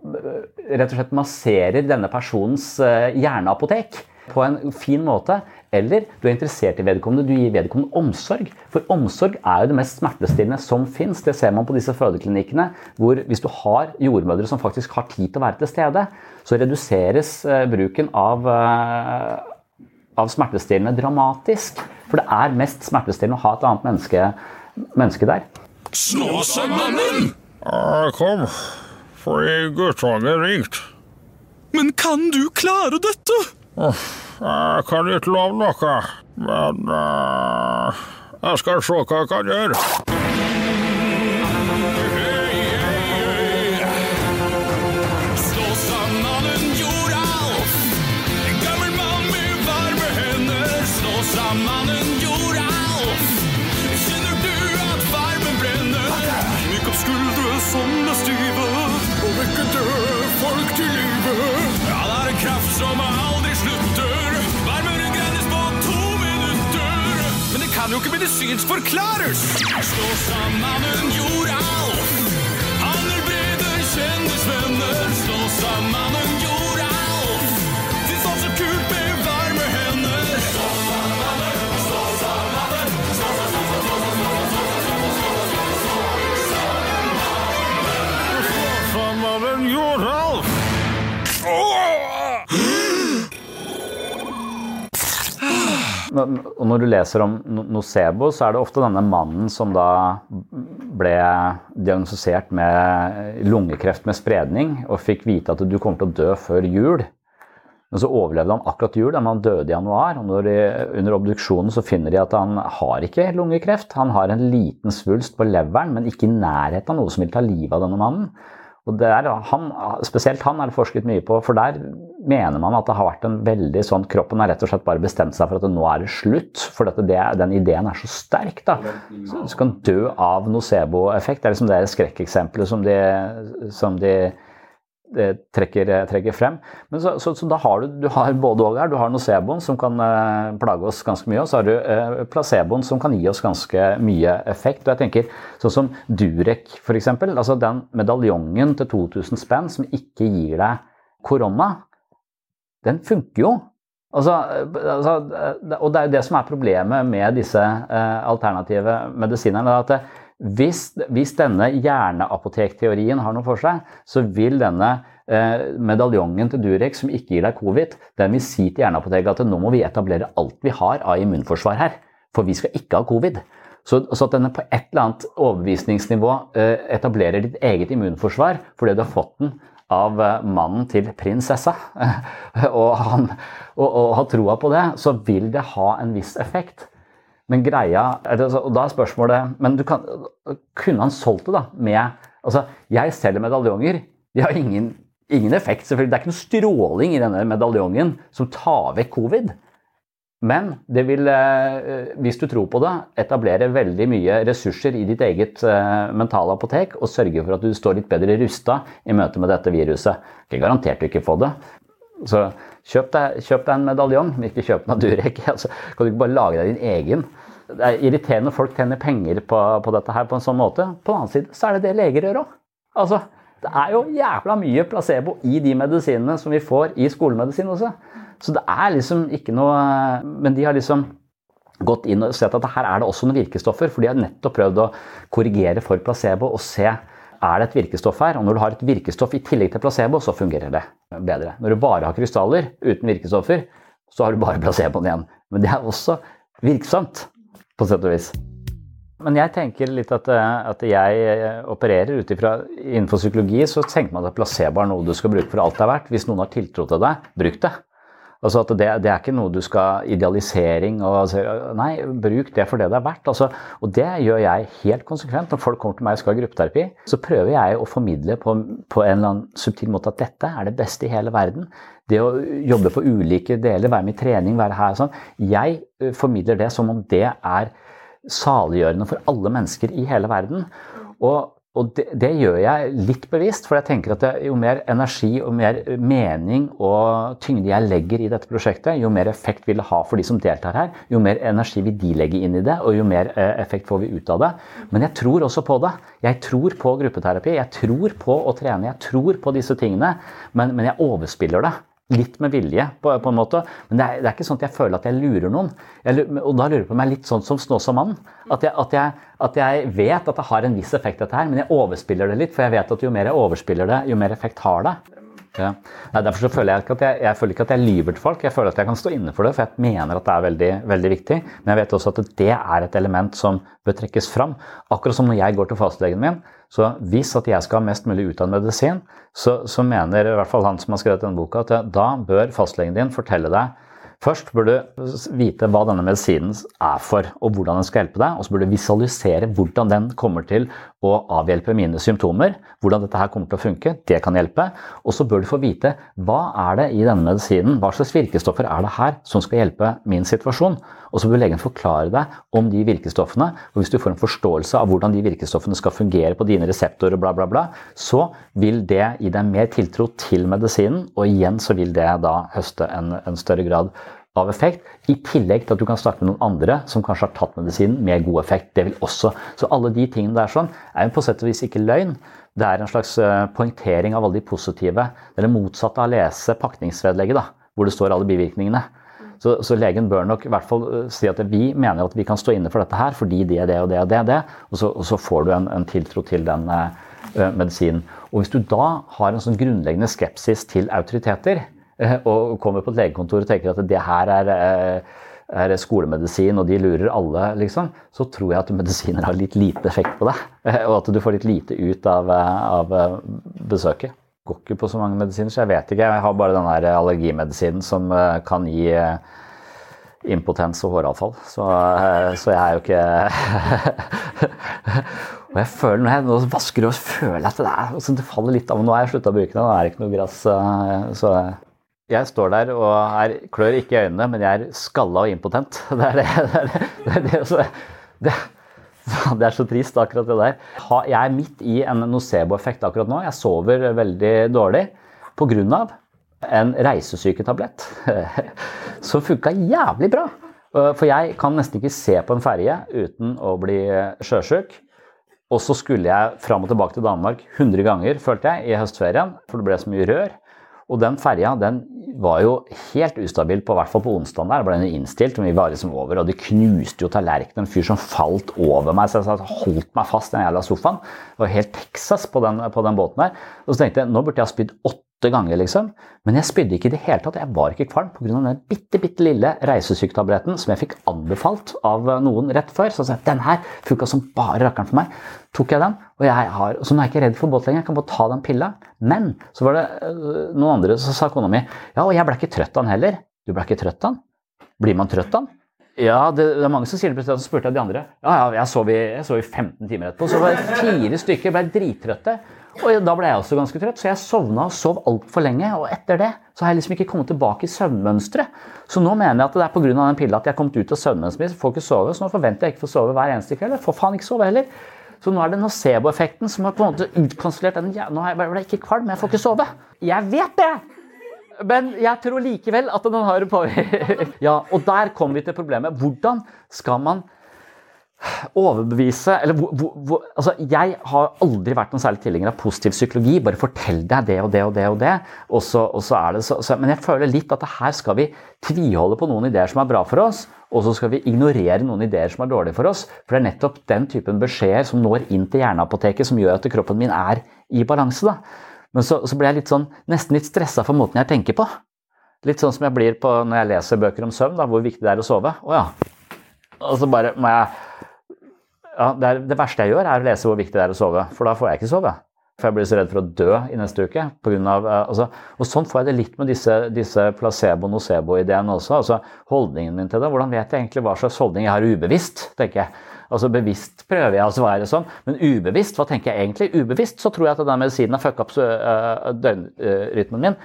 rett og slett masserer denne personens øh, hjerneapotek på en fin måte. Eller du er interessert i vedkommende, du gir vedkommende omsorg. For omsorg er jo det mest smertestillende som fins. Det ser man på disse fødeklinikkene. Hvor hvis du har jordmødre som faktisk har tid til å være til stede, så reduseres uh, bruken av, uh, av smertestillende dramatisk. For det er mest smertestillende å ha et annet menneske, menneske der. Snåsamannen! Kom, fordi guttungen ringt. Men kan du klare dette? Jeg kan ikke love noe, men uh, jeg skal se hva jeg kan gjøre. Kan jo ikke medisinsk forklares. Stå sammen en jordalf. Han brede kjendisvenner. stå sammen Og når du leser om nocebo, så er det ofte denne mannen som da ble diagnostisert med lungekreft med spredning, og fikk vite at du kommer til å dø før jul. Men så overlevde han akkurat jul, men han døde i januar. og når de, Under obduksjonen så finner de at han har ikke lungekreft. Han har en liten svulst på leveren, men ikke i nærheten av noe som vil ta livet av denne mannen. Og det er, han, spesielt han er det forsket mye på, for der mener man at det har vært en veldig sånn Kroppen har rett og slett bare bestemt seg for at nå er det slutt. For det, den ideen er så sterk. da. Så du kan dø av nocebo-effekt. Det er liksom det skrekkeksempelet som de, som de trekker, trekker frem. Men så, så, så da har du, du har både og her. Du har noceboen som kan eh, plage oss ganske mye, og så har du eh, placeboen som kan gi oss ganske mye effekt. Og jeg tenker sånn som Durek f.eks. Altså den medaljongen til 2000 spenn som ikke gir deg korona, den funker jo. Altså, altså, og det er jo det som er problemet med disse eh, alternative medisinerne. at hvis, hvis denne hjerneapotekteorien har noe for seg, så vil denne eh, medaljongen til Durek som ikke gir deg covid, den vil si til hjerneapoteket at nå må vi etablere alt vi har av immunforsvar her. For vi skal ikke ha covid. Så, så at denne på et eller annet overbevisningsnivå eh, etablerer ditt eget immunforsvar fordi du har fått den av eh, mannen til prinsessa, og, han, og, og har troa på det, så vil det ha en viss effekt. Men greia, og da er spørsmålet men kan, Kunne han solgt det da med altså Jeg selger medaljonger. De har ingen, ingen effekt. selvfølgelig. Det er ikke noe stråling i denne medaljongen som tar vekk covid. Men det vil, eh, hvis du tror på det, etablere veldig mye ressurser i ditt eget eh, mentale apotek og sørge for at du står litt bedre rusta i møte med dette viruset. Ikke garantert du ikke får det. Så kjøp deg, kjøp deg en medaljong, men ikke kjøp Durek. Altså, kan du ikke bare lage deg din egen? Det er irriterende når folk tjener penger på, på dette her på en sånn måte. På den annen side så er det det leger gjør òg. Altså, det er jo jævla mye placebo i de medisinene som vi får i skolemedisin også. Så det er liksom ikke noe Men de har liksom gått inn og sett at her er det også noen virkestoffer. For de har nettopp prøvd å korrigere for placebo og se er det et virkestoff her. Og når du har et virkestoff i tillegg til placebo, så fungerer det bedre. Når du bare har krystaller uten virkestoffer, så har du bare placeboen igjen. Men det er også virksomt, på sett og vis. Men jeg tenker litt at, at jeg opererer ut ifra Innenfor psykologi så tenker man at placebo er noe du skal bruke for alt det er verdt. Hvis noen har tiltro til deg, bruk det. Altså det, det, er ikke noe du skal idealisering og Nei, bruk det for det det er verdt. Altså, og det gjør jeg helt konsekvent. Når folk kommer til meg og skal ha gruppeterapi, så prøver jeg å formidle på, på en eller annen subtil måte at dette er det beste i hele verden. Det å jobbe på ulike deler, være med i trening, være her sånn. Jeg formidler det som om det er saliggjørende for alle mennesker i hele verden. Og, og det, det, gjør jeg litt bevisst, for jeg tenker at jo mer energi og mer mening og tyngde jeg legger i dette prosjektet, jo mer effekt vil det ha for de som deltar her. Jo mer energi vil de legge inn i det, og jo mer eh, effekt får vi ut av det. Men jeg tror også på det. Jeg tror på gruppeterapi, jeg tror på å trene, jeg tror på disse tingene, men, men jeg overspiller det. Litt med vilje, på, på en måte. Men det er, det er, ikke sånn at jeg føler at jeg lurer noen. Jeg, og da lurer jeg på meg litt sånn som Snåsamannen. At, jeg, at, jeg, at jeg vet at det har en viss effekt, dette her, men jeg overspiller det litt. For jeg vet at jo mer jeg overspiller det, jo mer effekt har det. Ja. Nei, derfor føler jeg, ikke at jeg, jeg føler ikke at jeg lyver til folk. Jeg føler at jeg kan stå inne for det, for jeg mener at det er veldig, veldig viktig. Men jeg vet også at det er et element som bør trekkes fram. Akkurat som når jeg går til fastlegen min, så hvis at jeg skal ha mest mulig ut medisin, så, så, mener i hvert fall han som har skrevet denne boka, at da bør fastlegen din fortelle deg Først bør du vite hva denne medisinen er for, og hvordan den skal hjelpe deg. Og så bør du visualisere hvordan den kommer til å avhjelpe mine symptomer. Hvordan dette her kommer til å funke. Det kan hjelpe. Og så bør du få vite hva er det i denne medisinen, hva slags virkestoffer er det her som skal hjelpe min situasjon. Og så bør legen forklare deg om de virkestoffene. Og hvis du får en forståelse av hvordan de virkestoffene skal fungere på dine reseptorer, bla, bla, bla, så vil det gi deg mer tiltro til medisinen, og igjen så vil det da høste en, en større grad av effekt, i tillegg til at du kan snakke med noen andre som kanskje har tatt medisinen med god effekt. Det vil også, Så alle de tingene der sånn, er jo på sett og vis ikke løgn. Det er en slags eh, poengtering av alle de positive. Det er det motsatte av å lese pakningsvedlegget, da, hvor det står alle bivirkningene. Så, så, legen bør nok i hvert fall eh, si at vi mener at vi kan stå inne for dette her fordi det, det og det og det. Og det, og så, og så får du en, en, tiltro til den uh, medisinen. Og hvis du da har en sånn grunnleggende skepsis til autoriteter, og kommer på et legekontor og tenker at det her er uh, er skolemedisin, og de lurer alle, liksom, så tror jeg at medisiner har litt lite effekt på deg. Og at du får litt lite ut av, av besøket. Går ikke på så mange medisiner, så jeg vet ikke. Jeg har bare den der allergimedisinen som kan gi impotens og håravfall. Så, så jeg er jo ikke Og jeg føler når jeg nå vasker og føler at det, er, altså det faller litt av. Nå har jeg slutta å bruke det, nå er det ikke noe gress. Så jeg står der og er, klør ikke i øynene, men jeg er skalla og impotent. Det er det. Det er, det, det, det, det, det er så trist, akkurat det der. Jeg er midt i en nocebo-effekt akkurat nå. Jeg sover veldig dårlig pga. en reisesyketablett som funka jævlig bra. For jeg kan nesten ikke se på en ferje uten å bli sjøsjuk. Og så skulle jeg fram og tilbake til Danmark 100 ganger, følte jeg, i høstferien. For det ble så mye rør. Og den ferja den var jo helt ustabil, på hvert fall på onsdag. der, ble den innstilt, og vi var liksom over, og de knuste jo tallerkenen. En fyr som falt over meg, så jeg holdt meg fast i den jævla sofaen. Det var helt Texas på den, på den båten der. Og så tenkte jeg nå burde jeg ha spydd åtte ganger, liksom. Men jeg spydde ikke i det hele tatt. Jeg var ikke kvalm pga. den bitte, bitte lille reisesyketabletten som jeg fikk anbefalt av noen rett før. Så jeg sa den her funka som bare rakkeren for meg. Tok jeg den, og jeg har, så nå er jeg ikke redd for båt lenger. Jeg kan bare ta den pilla. Men så var det øh, noen andre som sa kona mi ja, og jeg ble ikke trøtt av den heller. Du ble ikke trøtt av den? Blir man trøtt av den? Ja, det, det, er mange som sier det. Så spurte jeg de andre. Ja, ja, jeg sov, i, jeg sov i 15 timer etterpå. Så var det fire stykker ble drittrøtte. Og da ble jeg også ganske trøtt, så jeg sovna og sov altfor lenge. Og etter det så har jeg liksom ikke kommet tilbake i søvnmønsteret. Så nå mener jeg at det er pga. den pilla at jeg har kommet ut av søvnmønsteret mitt. Får ikke sove, så nå forventer jeg ikke å få sove hver eneste kveld. Jeg får faen ikke sove heller. Så nå er det nocebo-effekten som har på en måte utkonstruert den. Nå ble jeg ikke kvalm, jeg får ikke sove. Jeg vet det! Men jeg tror likevel at den har en påvirkning. ja, og der kommer vi til problemet. Hvordan skal man overbevise eller hvor, hvor, altså Jeg har aldri vært noen særlig tilhenger av positiv psykologi. Bare fortell deg det og det og det og det. Og så, og så er det så, så, Men jeg føler litt at her skal vi tviholde på noen ideer som er bra for oss, og så skal vi ignorere noen ideer som er dårlige for oss. For det er nettopp den typen beskjeder som når inn til hjerneapoteket, som gjør at kroppen min er i balanse. da. Men så, så blir jeg litt sånn, nesten litt stressa for måten jeg tenker på. Litt sånn som jeg blir på når jeg leser bøker om søvn, da, hvor viktig det er å sove. Å ja. Og så bare må jeg ja, det, er, det, verste jeg gjør, er å lese hvor viktig det er å sove. For da får jeg ikke sove. For jeg blir så redd for å dø i neste uke. På grunn av, eh, altså, og sånn får jeg det litt med disse, disse placebo-nocebo-ideene også. altså Holdningen min til det. Hvordan vet jeg egentlig hva slags holdning jeg har ubevisst? tenker jeg. Altså Bevisst prøver jeg å svare sånn, men ubevisst, hva tenker jeg egentlig? Ubevisst så tror jeg at den medisinen har fucka opp uh, døgnrytmen min.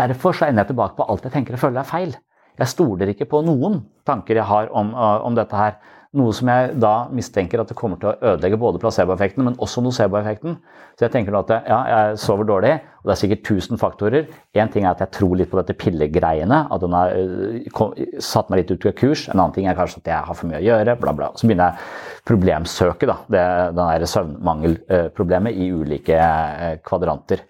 Derfor så ender jeg tilbake på alt jeg tenker og føler er feil. Jeg stoler ikke på noen tanker jeg har om, om dette her. Noe som jeg da mistenker at det kommer til å ødelegge både placeboeffekten, men også noceboeffekten. Så jeg tenker nå at ja, jeg sover dårlig, og det er sikkert 1000 faktorer. Én ting er at jeg tror litt på dette pillegreiene, at den har uh, satt meg litt ut av kurs. En annen ting er kanskje at jeg har for mye å gjøre, bla, bla. Så begynner jeg problemsøket, da, det, den søvnmangelproblemet i ulike uh, kvadranter.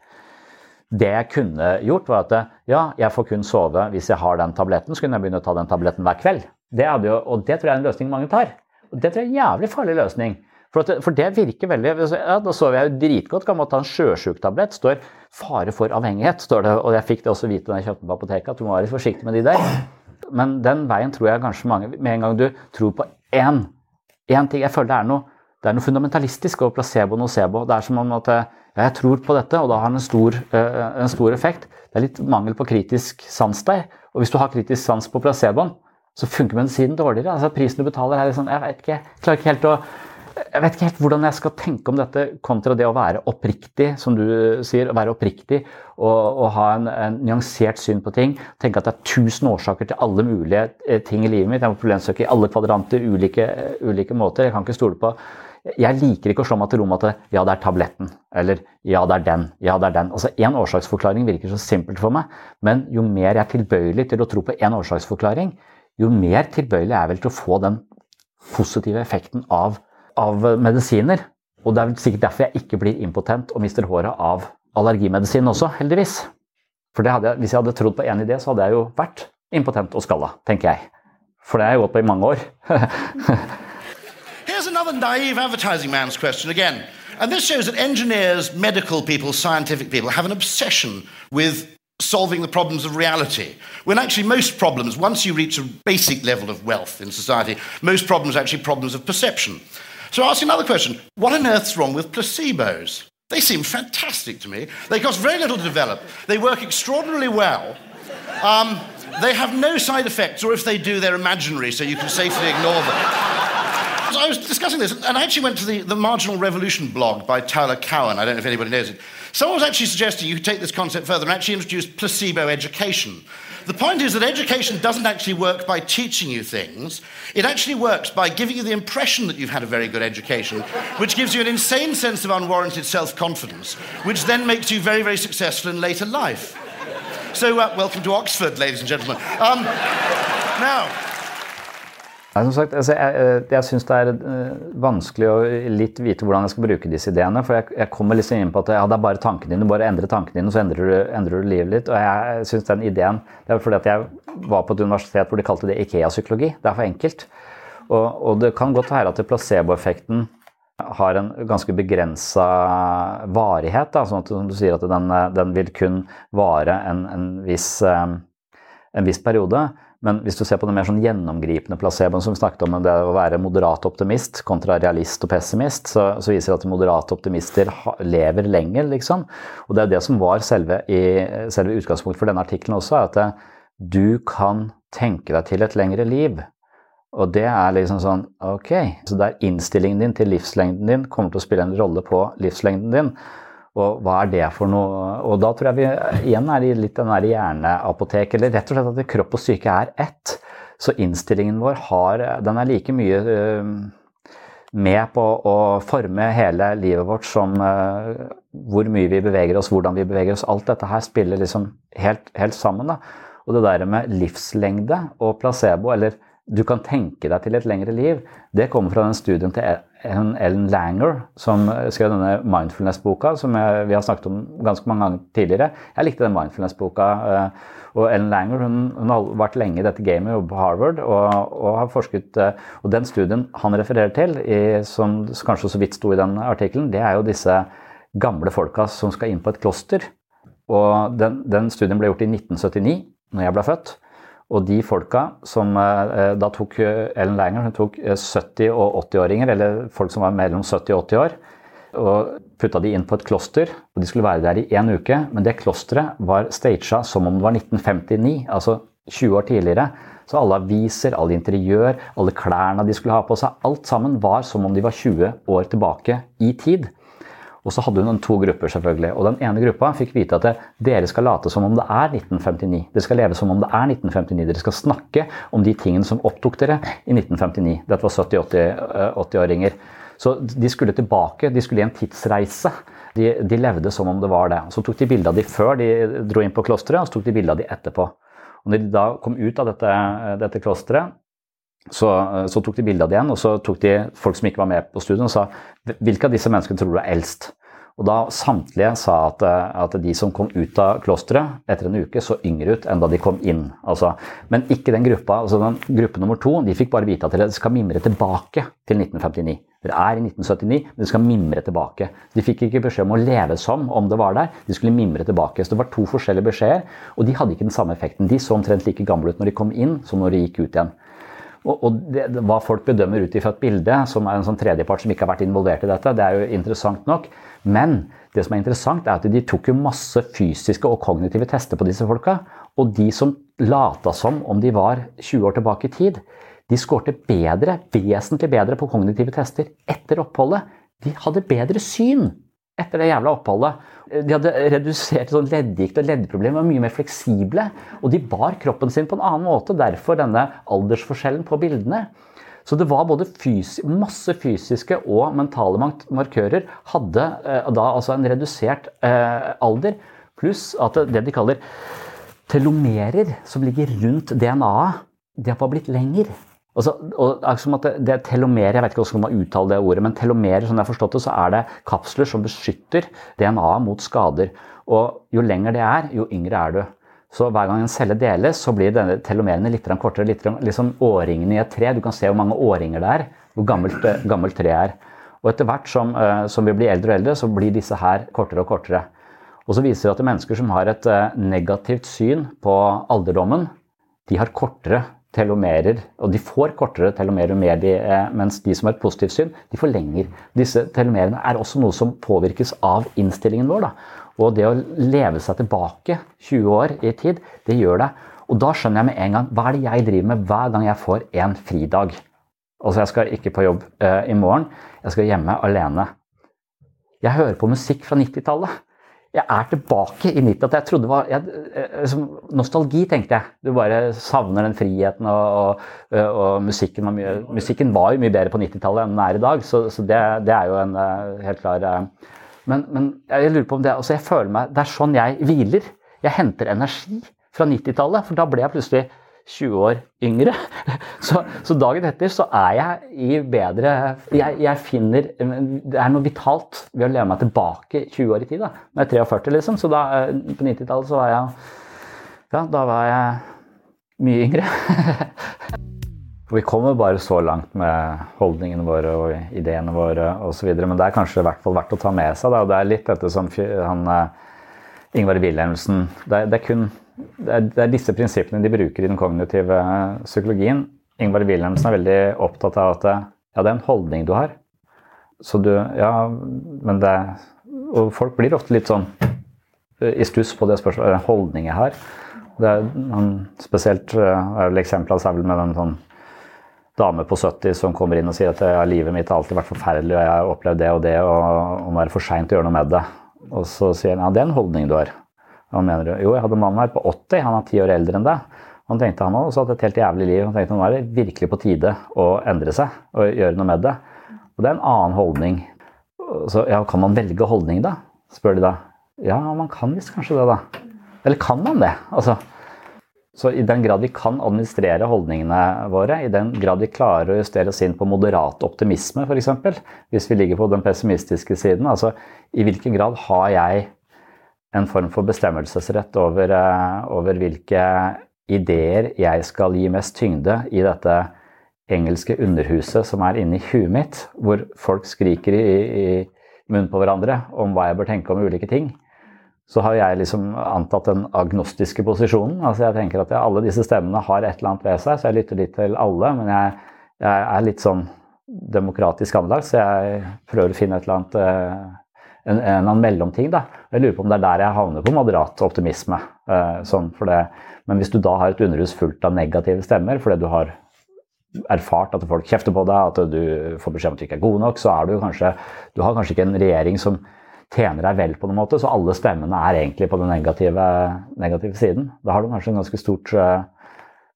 Det jeg kunne gjort, var at ja, jeg får kun sove hvis jeg har den tabletten. Så kunne jeg begynne å ta den tabletten hver kveld. Det jo, og det tror jeg er en løsning mange tar. Og det tror jeg er en jævlig farlig løsning. For, at, for det virker veldig ja, Da sover jeg jo dritgodt. Kan man ta en sjøsjuktablett. Står 'fare for avhengighet', står det. Og jeg fikk det også vite da jeg kjøpte på apoteket, at du må være litt forsiktig med de der. Men den veien tror jeg kanskje mange Med en gang du tror på én, én ting Jeg føler det er noe, det er noe fundamentalistisk over placebo og nocebo. Det er som om at ja, jeg tror på dette, og da har den en stor, uh, en stor effekt. Det er litt mangel på kritisk sans der. Og hvis du har kritisk sans på placeboen, så funker medisinen dårligere. Altså Prisen du betaler er liksom Jeg vet ikke, jeg ikke helt å jeg vet ikke helt hvordan jeg skal tenke om dette kontra det å være oppriktig, som du sier. Å være oppriktig og, og ha en, en, nyansert syn på ting. Tenke at det er tusen årsaker til alle mulige eh, ting i livet mitt. Jeg må problemsøke i alle kvadranter, ulike, ulike måter. Jeg kan ikke stole på Jeg liker ikke å slå meg til ro med at ja, det er tabletten. Eller ja, det er den. Ja, det er den. Altså Én årsaksforklaring virker så simpelt for meg, men jo mer jeg er tilbøyelig til å tro på én årsaksforklaring, jo mer tilbøyelig er vel til å få den positive effekten av av medisiner. Og det er vel sikkert derfor jeg ikke blir impotent og mister håret av allergimedisin også, heldigvis. For jeg, hvis jeg hadde trodd på én idé, så hadde jeg jo vært impotent og skalla, tenker jeg. For det har jeg gått på i mange år. Here's another naive advertising man's question again. And this shows that engineers, medical people, scientific people have an obsession with solving the problems of reality. When actually, most problems, once you reach a basic level of wealth in society, most problems are actually problems of perception. So I ask another question what on earth's wrong with placebos? They seem fantastic to me. They cost very little to develop, they work extraordinarily well. Um, they have no side effects, or if they do, they're imaginary, so you can safely ignore them. So I was discussing this, and I actually went to the, the Marginal Revolution blog by Tyler Cowen. I don't know if anybody knows it. Someone was actually suggesting you could take this concept further and actually introduce placebo education. The point is that education doesn't actually work by teaching you things. It actually works by giving you the impression that you've had a very good education, which gives you an insane sense of unwarranted self confidence, which then makes you very, very successful in later life. So, uh, welcome to Oxford, ladies and gentlemen. Um, now, Nei, som sagt, altså, Jeg, eh, jeg syns det er uh, vanskelig å litt vite hvordan jeg skal bruke disse ideene. For jeg, jeg kommer liksom inn på at ja, det er bare tankene dine. Du bare endrer tankene dine, så endrer du, endrer du livet litt. Og jeg syns den ideen Det er fordi at jeg var på et universitet hvor de kalte det Ikea-psykologi. Det er for enkelt. Og, og, det kan godt være at placeboeffekten har en ganske begrensa varighet. Da, sånn at du sier at den, den vil kun vare en, en, viss, um, en viss periode. Men hvis du ser på den mer sånn gjennomgripende placeboen som vi snakket om, det å være moderat optimist kontra realist og pessimist, så, så viser det at moderate optimister lever lenger, liksom. Og det er det som var selve, i, selve utgangspunktet for denne artikkelen også, at det, du kan tenke deg til et lengre liv. Og det er liksom sånn Ok, så det er innstillingen din til livslengden din kommer til å spille en rolle på livslengden din. Og hva er det for noe? Og da tror jeg vi igjen er i litt den der hjerneapotek, eller rett og slett at kropp og syke er ett. Så innstillingen vår har, den er like mye uh, med på å forme hele livet vårt som uh, hvor mye vi beveger oss, hvordan vi beveger oss. Alt dette her spiller liksom helt, helt sammen. da. Og det der med livslengde og placebo, eller du kan tenke deg til et lengre liv, det kommer fra den studien til Ellen Langer, som skrev denne mindfulness-boka, som jeg, vi har snakket om ganske mange ganger tidligere. Jeg likte den mindfulness-boka. Eh, og Ellen Langer hun, hun, har vært lenge i dette gamet, jobber på Harvard og, og, har forsket eh, Og den studien han refererer til, i, som kanskje så vidt sto i den artikkelen, det er jo disse gamle folka som skal inn på et kloster. Og den, den studien ble gjort i 1979, når jeg ble født. Og de folka som eh, Da tok eh, Ellen Langer hun tok 70- eh, og 80-åringer, eller folk som var mellom 70 og 80 år, og putta de inn på et kloster. og De skulle være der i én uke, men det klosteret var staged som om det var 1959, altså 20 år tidligere. Så alle aviser, alle interiør, alle klærne de skulle ha på seg, alt sammen var som om de var 20 år tilbake i tid. Og så hadde hun to grupper, selvfølgelig. Og den ene gruppa fikk vite at dere skal late som om det er 1959. Dere skal leve som om det er 1959. Dere skal snakke om de tingene som opptok dere i 1959. Dette var 70-80-åringer. Eh, så de skulle tilbake. De skulle i en tidsreise. De, de, levde som om det var det. Så tok de bilde av de før de dro inn på klosteret, og så tok de bilde av de etterpå. Og når de da kom ut av dette, dette klosteret, så, så, tok de bilde av det igjen, og så tok de folk som ikke var med på studien, og sa hvilke av disse menneskene tror du er eldst? Og da samtlige sa at, at, de som kom ut av klosteret etter en uke, så yngre ut enn da de kom inn. Altså, men ikke den gruppa. altså den Gruppe nummer to de fikk bare vite at de skal mimre tilbake til 1959. Dere er i 1979, men de skal mimre tilbake. De fikk ikke beskjed om å leve som om det var der. De skulle mimre tilbake. Så det var to forskjellige beskjeder, og de hadde ikke den samme effekten. De så omtrent like gamle ut når de kom inn, som når de gikk ut igjen. Og, og det, hva folk bedømmer ut ifra et bilde, som er en sånn tredjepart som ikke har vært involvert i dette, det er jo interessant nok. Men det som er interessant, er at de tok jo masse fysiske og kognitive tester på disse folka. Og de som lata som om de var 20 år tilbake i tid, de skårte bedre, vesentlig bedre på kognitive tester etter oppholdet. De hadde bedre syn etter det jævla oppholdet. De hadde redusert sånn leddgikt og leddproblemer, var mye mer fleksible. Og de bar kroppen sin på en annen måte, derfor denne aldersforskjellen på bildene. Så det var både fysi masse fysiske og mentale markører hadde eh, da altså en redusert eh, alder, pluss at det de kaller telomerer, som ligger rundt DNA-et, det har blitt lenger. Altså, og, det, det telomer, jeg vet ikke hvordan man uttaler det ordet, men telomer, som jeg har forstått det, så er det kapsler som beskytter DNA-et mot skader. Og jo lenger det er, jo yngre er du. Så hver gang en celle deles, så blir denne telomerene litt kortere. litt liksom årringene i et tre. Du kan se hvor mange årringer det er, hvor gammelt, eh, gammelt treet er. Og etter hvert som, uh, som, vi blir eldre og eldre, så blir disse her kortere og kortere. Og så viser det at mennesker som har et uh, negativt syn på alderdommen, de har kortere telomerer, og de får kortere telomerer med de, uh, mens de som har et positivt syn, de forlenger. Disse telomerene er også noe som påvirkes av innstillingen vår. Da. Og det å leve seg tilbake 20 år i tid, det gjør det. Og da skjønner jeg med en gang hva er det jeg driver med hver gang jeg får en fridag. Altså, jeg skal ikke på jobb uh, i morgen. Jeg skal hjemme alene. Jeg hører på musikk fra 90-tallet. Jeg er tilbake i 90 Jeg trodde var jeg, liksom, Nostalgi, tenkte jeg. Du bare savner den friheten, og, og, og musikken, var mye, musikken, var jo mye bedre på 90-tallet enn den er i dag. Så, så det, det, er jo en uh, helt klar uh, men, men, jeg lurer på om det altså jeg føler meg, Det er sånn jeg hviler. Jeg henter energi fra 90-tallet, for da ble jeg plutselig 20 år yngre. Så, så, dagen etter så er jeg i bedre jeg, jeg, finner Det er noe vitalt ved å leve meg tilbake 20 år i tid. da, Når jeg er 43, liksom. Så da, eh, på 90-tallet så var jeg Ja, da var jeg mye yngre. Vi kommer bare så langt med holdningene våre og ideene våre osv. Men det er kanskje i hvert fall verdt å ta med seg. Da. Det er litt dette som han, eh, Ingvar Wilhelmsen det det, er kun, det, er, disse prinsippene de bruker i den kognitive eh, psykologien. Ingvar Wilhelmsen er veldig opptatt av at ja, det er en holdning du har. Så du Ja, men det Og folk blir ofte litt sånn eh, i stuss på det spørsmålet. Er det en holdning jeg har? Det er, spesielt er vel eksempelet vel med den sånn dame på 70 som kommer inn og sier at ja, livet mitt har alltid vært forferdelig, og jeg har opplevd det og det, og er det for seint å gjøre noe med det. Og så sier han ja, det er en holdning du har. Han mener jo, jeg hadde en mann her på 80, han er ti år eldre enn deg. Han tenkte han også hatt et helt jævlig liv. Han tenkte nå er det virkelig på tide å endre seg og gjøre noe med det. Og det er en annen holdning. Så ja, kan man velge holdning, da? spør de da. Ja, man kan visst kanskje det, da. Eller kan man det? Altså, så i den grad vi kan administrere holdningene våre, i den grad vi klarer å justere oss inn på moderat optimisme f.eks., hvis vi ligger på den pessimistiske siden, altså i hvilken grad har jeg en form for bestemmelsesrett over, eh, over hvilke ideer jeg skal gi mest tyngde i dette engelske underhuset som er inni huet mitt, hvor folk skriker i, i munnen på hverandre om hva jeg bør tenke om ulike ting så har jeg liksom antatt den agnostiske posisjonen. Altså jeg tenker at alle disse stemmene har et eller annet ved seg, så jeg lytter litt til alle. Men jeg, jeg er litt sånn demokratisk anlagt, så jeg prøver å finne et eller annet eh, en, eller annen mellomting. da. Jeg lurer på om det er der jeg havner på moderat optimisme. Eh, sånn. Men hvis du da har et underhus fullt av negative stemmer fordi du har erfart at folk kjefter på deg, at du får beskjed om at du ikke er god nok, så er du kanskje Du har kanskje ikke en regjering som tjener deg vel på noen måte, så alle stemmene er egentlig på den negative, negative siden. Da har du kanskje en ganske stort uh,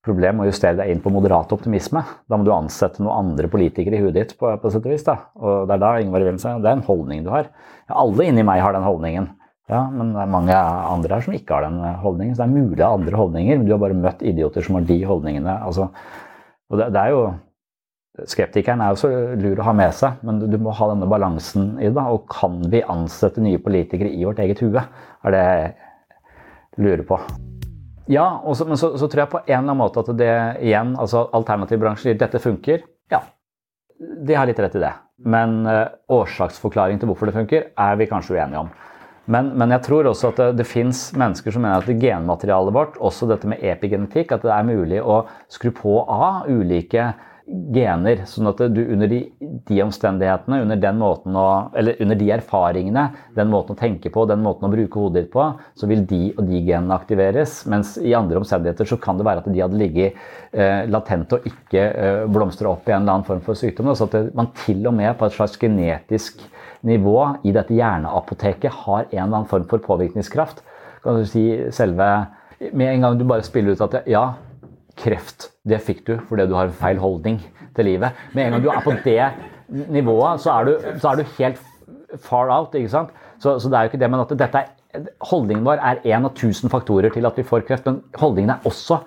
problem å justere deg inn på moderat optimisme. Da må du ansette noen andre politikere i huet ditt, på, på sett og vis. Da. Og det er da Ingvar Wilhelmsen Det er en holdning du har. Ja, alle inni meg har den holdningen. Ja, men det er mange andre her som ikke har den holdningen. Så det er mulig å ha andre holdninger, men du har bare møtt idioter som har de holdningene. Altså, og det, det er jo Skeptikeren er jo så lur å ha med seg, men du må ha denne balansen i det. Og kan vi ansette nye politikere i vårt eget hue? Er det jeg lurer på. Ja, også, men så, så, tror jeg på en eller annen måte at det igjen, altså alternativbransjen sier dette funker. Ja, de har litt rett i det. Men uh, årsaksforklaring til hvorfor det funker, er vi kanskje uenige om. Men, men jeg tror også at det, det fins mennesker som mener at genmaterialet vårt, også dette med epigenetikk, at det er mulig å skru på av ulike gener. Sånn at du under de, de, omstendighetene, under den måten å, eller under de erfaringene, den måten å tenke på, den måten å bruke hodet ditt på, så vil de og de genene aktiveres. Mens i andre omstendigheter så kan det være at de hadde ligget eh, latente og ikke eh, blomstra opp i en eller annen form for sykdom. Så at man til og med på et slags genetisk nivå i dette hjerneapoteket har en eller annen form for påvirkningskraft. Kan du si selve Med en gang du bare spiller ut at ja, kreft, det fikk du fordi du har feil holdning til livet. Med en gang du er på det nivået, så er du, så er du helt far out. ikke sant? Så, så, det er jo ikke det, men at dette er, holdningen vår er én av tusen faktorer til at vi får kreft. Men holdningen er også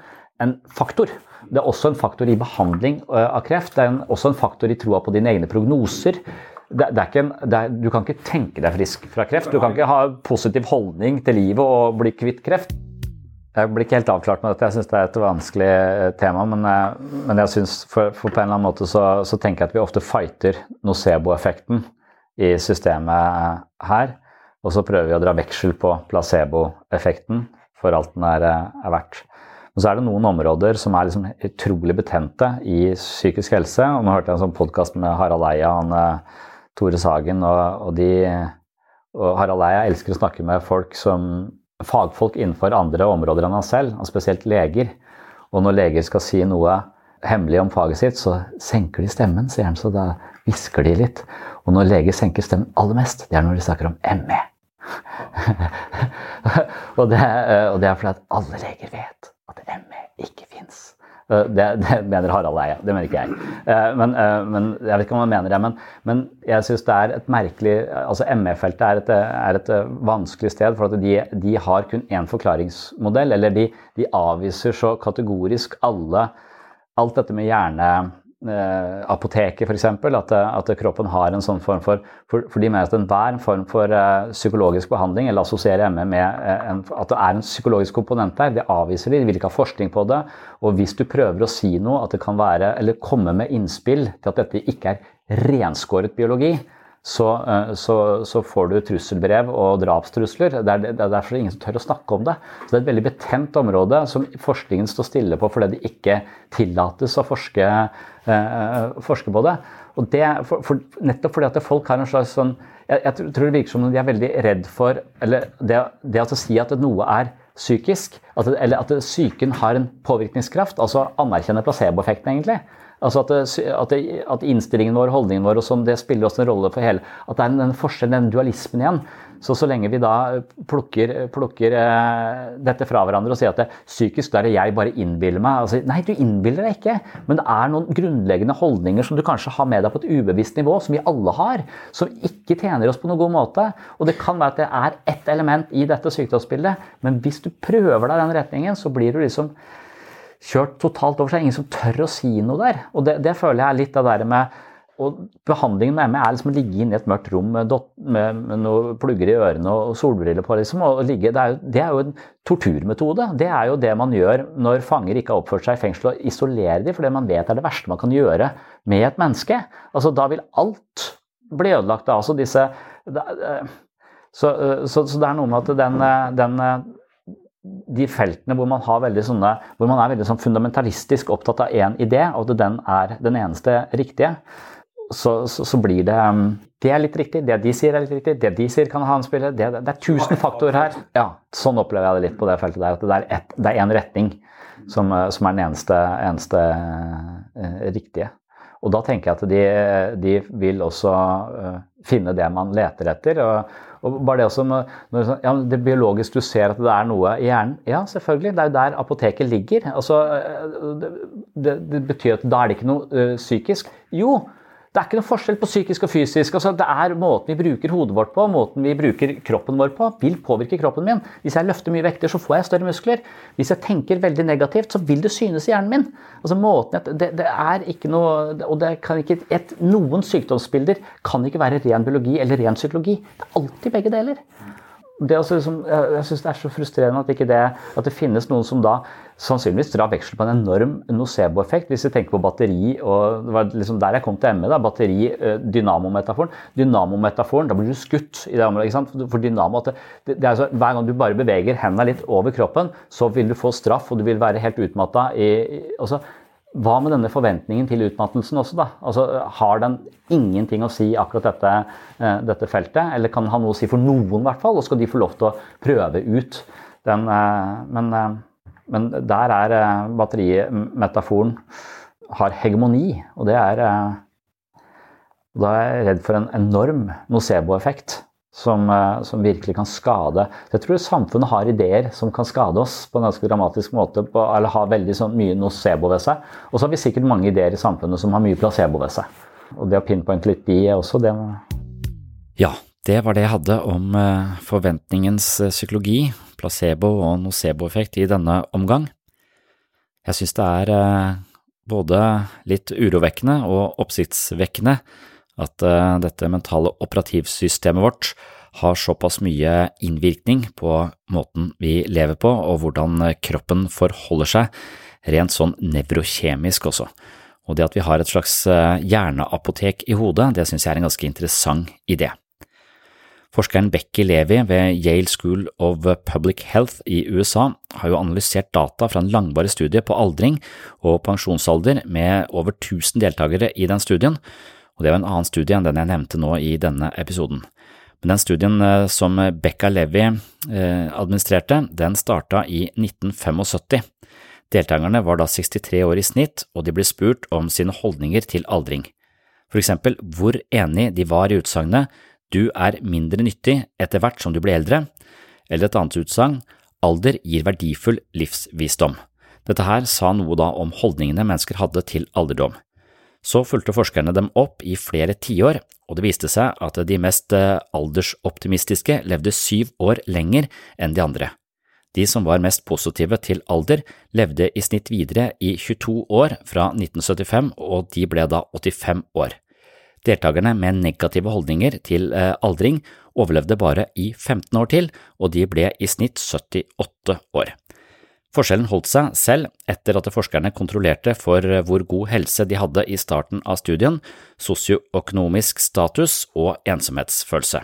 en faktor. Det er også en faktor i behandling av kreft. Det er en, også en faktor i troa på dine egne prognoser det, det en, er, du kan ikke tenke deg frisk fra kreft. Du kan ikke ha positiv holdning til livet og bli kvitt kreft. Jeg blir ikke helt avklart med dette. Jeg syns det er et vanskelig eh, tema. Men, eh, men jeg synes for, for, på en eller annen måte så, så, tenker jeg at vi ofte fighter nocebo-effekten i systemet her. Og så prøver vi å dra veksel på placebo-effekten for alt den er, er verdt. Men så er det noen områder som er liksom utrolig betente i psykisk helse. og Nå hørte jeg en sånn podkast med Harald Eia og eh, Tore Sagen. Og, og, de, og Harald Eia elsker å snakke med folk som fagfolk innenfor andre områder enn han selv, og spesielt leger. Og når leger skal si noe hemmelig om faget sitt, så senker de stemmen, sier han, så da hvisker de litt. Og når leger senker stemmen aller mest, det er når de snakker om ME. og, det, og det er fordi at alle leger vet at ME ikke fins. Eh, det, det, mener Harald Eia, det mener ikke jeg. Eh, men, eh, men, Jeg vet ikke om han mener det, men, men jeg syns det er et merkelig altså ME-feltet er, er, et vanskelig sted, for at de, de har kun én forklaringsmodell. Eller de, de avviser så kategorisk alle, alt dette med hjerne eh, apoteket f.eks. At, at kroppen har en sånn form for For, for de mener at enhver form for eh, psykologisk behandling, eller assosierer ME med eh, en, at det er en psykologisk komponent der, det avviser de. De vil ikke ha forskning på det. Og hvis du prøver å si noe, at det kan være, eller komme med innspill til at dette ikke er renskåret biologi, så, eh, så, så, får du trusselbrev og drapstrusler. Det er, det er derfor ingen som tør å snakke om det. Så Det er et veldig betent område som forskningen står stille på fordi det ikke tillates å forske, eh, forske på det. Og det for, for, nettopp fordi at folk har en slags sånn jeg, jeg, tror det virker som om de er veldig redd for eller det, det å si at noe er psykisk, at, eller at psyken har en påvirkningskraft, altså anerkjenne placeboeffekten, egentlig. Altså at, det, at, at, innstillingen vår, holdningen vår, og sånn, det spiller også en rolle for hele At det er den forskjellen, den dualismen igjen. Så så lenge vi da plukker, plukker eh, dette fra hverandre og sier at det psykisk, da er det jeg bare innbiller meg altså, Nei, du innbiller deg ikke. Men det er noen grunnleggende holdninger som du kanskje har med deg på et ubevisst nivå, som vi alle har, som ikke tjener oss på noen god måte. Og det kan være at det er ett element i dette sykdomsbildet, men hvis du prøver deg den retningen, så blir du liksom kjørt totalt over seg. Ingen som tør å si noe der. Og det, det føler jeg er litt av det der med og Behandlingen med ME er liksom å ligge inne i et mørkt rom med, med, med noen plugger i ørene og solbriller på. Liksom, og ligge, det, er jo, det, er jo, en torturmetode. Det er jo det man gjør når fanger ikke har oppført seg i fengsel, og isolerer dem, for det man vet er det verste man kan gjøre med et menneske. Altså, Da vil alt bli ødelagt. Altså disse, det, så, så, så, det er noe med at den, den de feltene hvor man, sånne, hvor man er veldig sånn fundamentalistisk opptatt av én idé, og at den er den eneste riktige, så, så, så, blir det um, Det er litt riktig, det de sier er litt riktig, det de sier kan ha en spiller. Det, det, er tusen faktorer her. Ja, Sånn opplever jeg det litt på det feltet der. At det er, et, en retning som, uh, som, er den eneste, eneste eh, riktige. Og da tenker jeg at de, de vil også eh, finne det man leter etter. Og, og bare det også når, når, ja, det biologisk du ser at det er noe i hjernen. Ja, selvfølgelig. Det er jo der apoteket ligger. Altså, det, det, det betyr at da er det ikke noe ø, psykisk. Jo, det er ikke noe forskjell på psykisk og fysisk. Altså, det er Måten vi bruker hodet vårt på, måten vi bruker kroppen vår på, vil påvirke kroppen min. Hvis jeg løfter mye vekter, så får jeg større muskler. Hvis jeg tenker veldig negativt, så vil det synes i hjernen min. Altså, måten, det, det er ikke noe Og det kan ikke, et, noen sykdomsbilder kan ikke være ren biologi eller ren psykologi. Det er alltid begge deler. Det også, liksom, jeg, syns det er så frustrerende at, det, at det finnes noen som da sannsynligvis drar veksel på en enorm nocebo-effekt. Hvis vi tenker på batteri, og det var liksom der jeg kom til ME, da, batteri, eh, dynamometaforen. Dynamometaforen, da blir du skutt i det området. ikke sant? For dynamo, det, det er så, Hver gang du bare beveger hendene litt over kroppen, så vil du få straff, og du vil være helt utmatta. I, i, også, hva med denne forventningen til utmattelsen også, da? Altså, har den ingenting å si akkurat dette, eh, dette feltet? Eller kan den ha noe å si for noen, i hvert fall? Og skal de få lov til å prøve ut den eh, Men, eh, men der er batterimetaforen har hegemoni, og det er Da er jeg redd for en enorm nocebo-effekt som, eh, som, virkelig kan skade. Jeg tror samfunnet har ideer som kan skade oss på en ganske dramatisk måte, på, eller har veldig sånn, mye nocebo ved seg. Og så har vi sikkert mange ideer i samfunnet som har mye placebo ved seg. Og det å pinpointe litt de er også det. Ja, det var det jeg hadde om eh, forventningens eh, psykologi, placebo og nocebo-effekt i denne omgang. Jeg synes det er både litt urovekkende og oppsiktsvekkende at uh, dette mentale operativsystemet vårt har såpass mye innvirkning på måten vi lever på, og hvordan kroppen forholder seg, rent sånn nevrokjemisk også. Og det at vi har et slags eh, hjerneapotek i hodet, det synes jeg er en ganske interessant idé. Forskeren Becky Levi ved Yale School of Public Health i USA har jo analysert data fra en langvarig studie på aldring og pensjonsalder med over 1000 deltakere i den studien, og det var en annen studie enn den jeg nevnte nå i denne episoden. Men den studien eh, som Becca Levi eh, administrerte, den starta i 1975. Deltakerne var da 63 år i snitt, og de ble spurt om sine holdninger til aldring. For eksempel hvor enig de var i utsagnet du er mindre nyttig etter hvert som du blir eldre, eller et annet utsagn alder gir verdifull livsvisdom. Dette her sa noe da om holdningene mennesker hadde til alderdom. Så fulgte forskerne dem opp i flere tiår, og det viste seg at de mest eh, aldersoptimistiske levde syv år lenger enn de andre. De som var mest positive til alder, levde i snitt videre i 22 år fra 1975, og de ble da 85 år. Deltakerne med negative holdninger til eh, aldring overlevde bare i 15 år til, og de ble i snitt 78 år. Forskjellen holdt seg selv etter at forskerne kontrollerte for hvor god helse de hadde i starten av studien, sosioøkonomisk status og ensomhetsfølelse.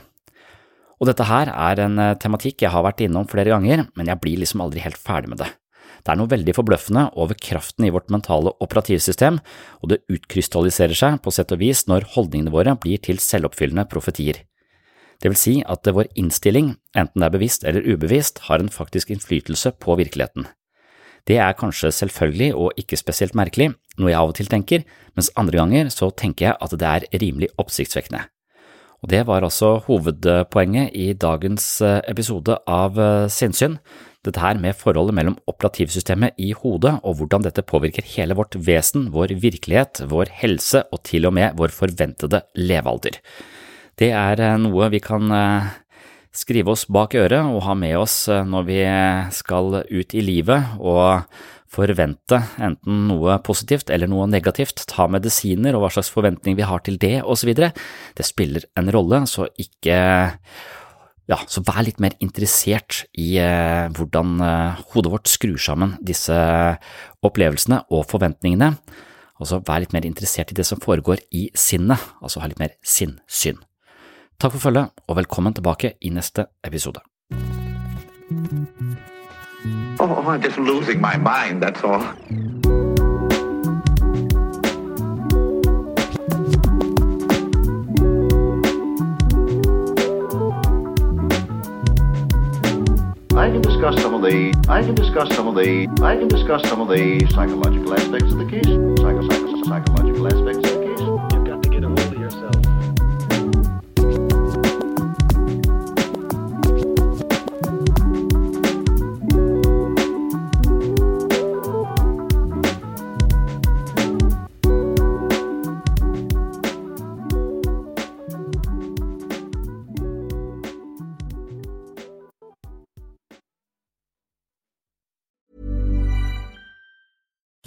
Og dette her er en eh, tematikk jeg har vært innom flere ganger, men jeg blir liksom aldri helt ferdig med det. Det er noe veldig forbløffende over kraften i vårt mentale operativsystem, og det utkrystalliserer seg på sett og vis når holdningene våre blir til selvoppfyllende profetier. Det vil si at vår innstilling, enten det er bevisst eller ubevisst, har en faktisk innflytelse på virkeligheten. Det er kanskje selvfølgelig og ikke spesielt merkelig, noe jeg av og til tenker, mens andre ganger så tenker jeg at det er rimelig oppsiktsvekkende. Og det var altså hovedpoenget i dagens eh, episode av eh, Sinnsyn, dette her med forholdet mellom operativsystemet i hodet og hvordan dette påvirker hele vårt vesen, vår virkelighet, vår helse og til og med vår forventede levealder. Det er eh, noe vi kan skrive oss bak øret og ha med oss eh, når vi skal ut i livet og forvente enten noe positivt eller noe negativt, ta medisiner og hva slags forventning vi har til det osv. Det spiller en rolle, så ikke ja, så vær litt mer interessert i eh, hvordan eh, hodet vårt skrur sammen disse opplevelsene og forventningene. Altså vær litt mer interessert i det som foregår i sinnet, altså ha litt mer sinnssyn. Takk for følget, og velkommen tilbake i neste episode. Oh, I'm just losing my mind, that's all. I can discuss some of the I can discuss some of the I can discuss some of the psychological aspects of the case. Psycho, psycho, psychological aspects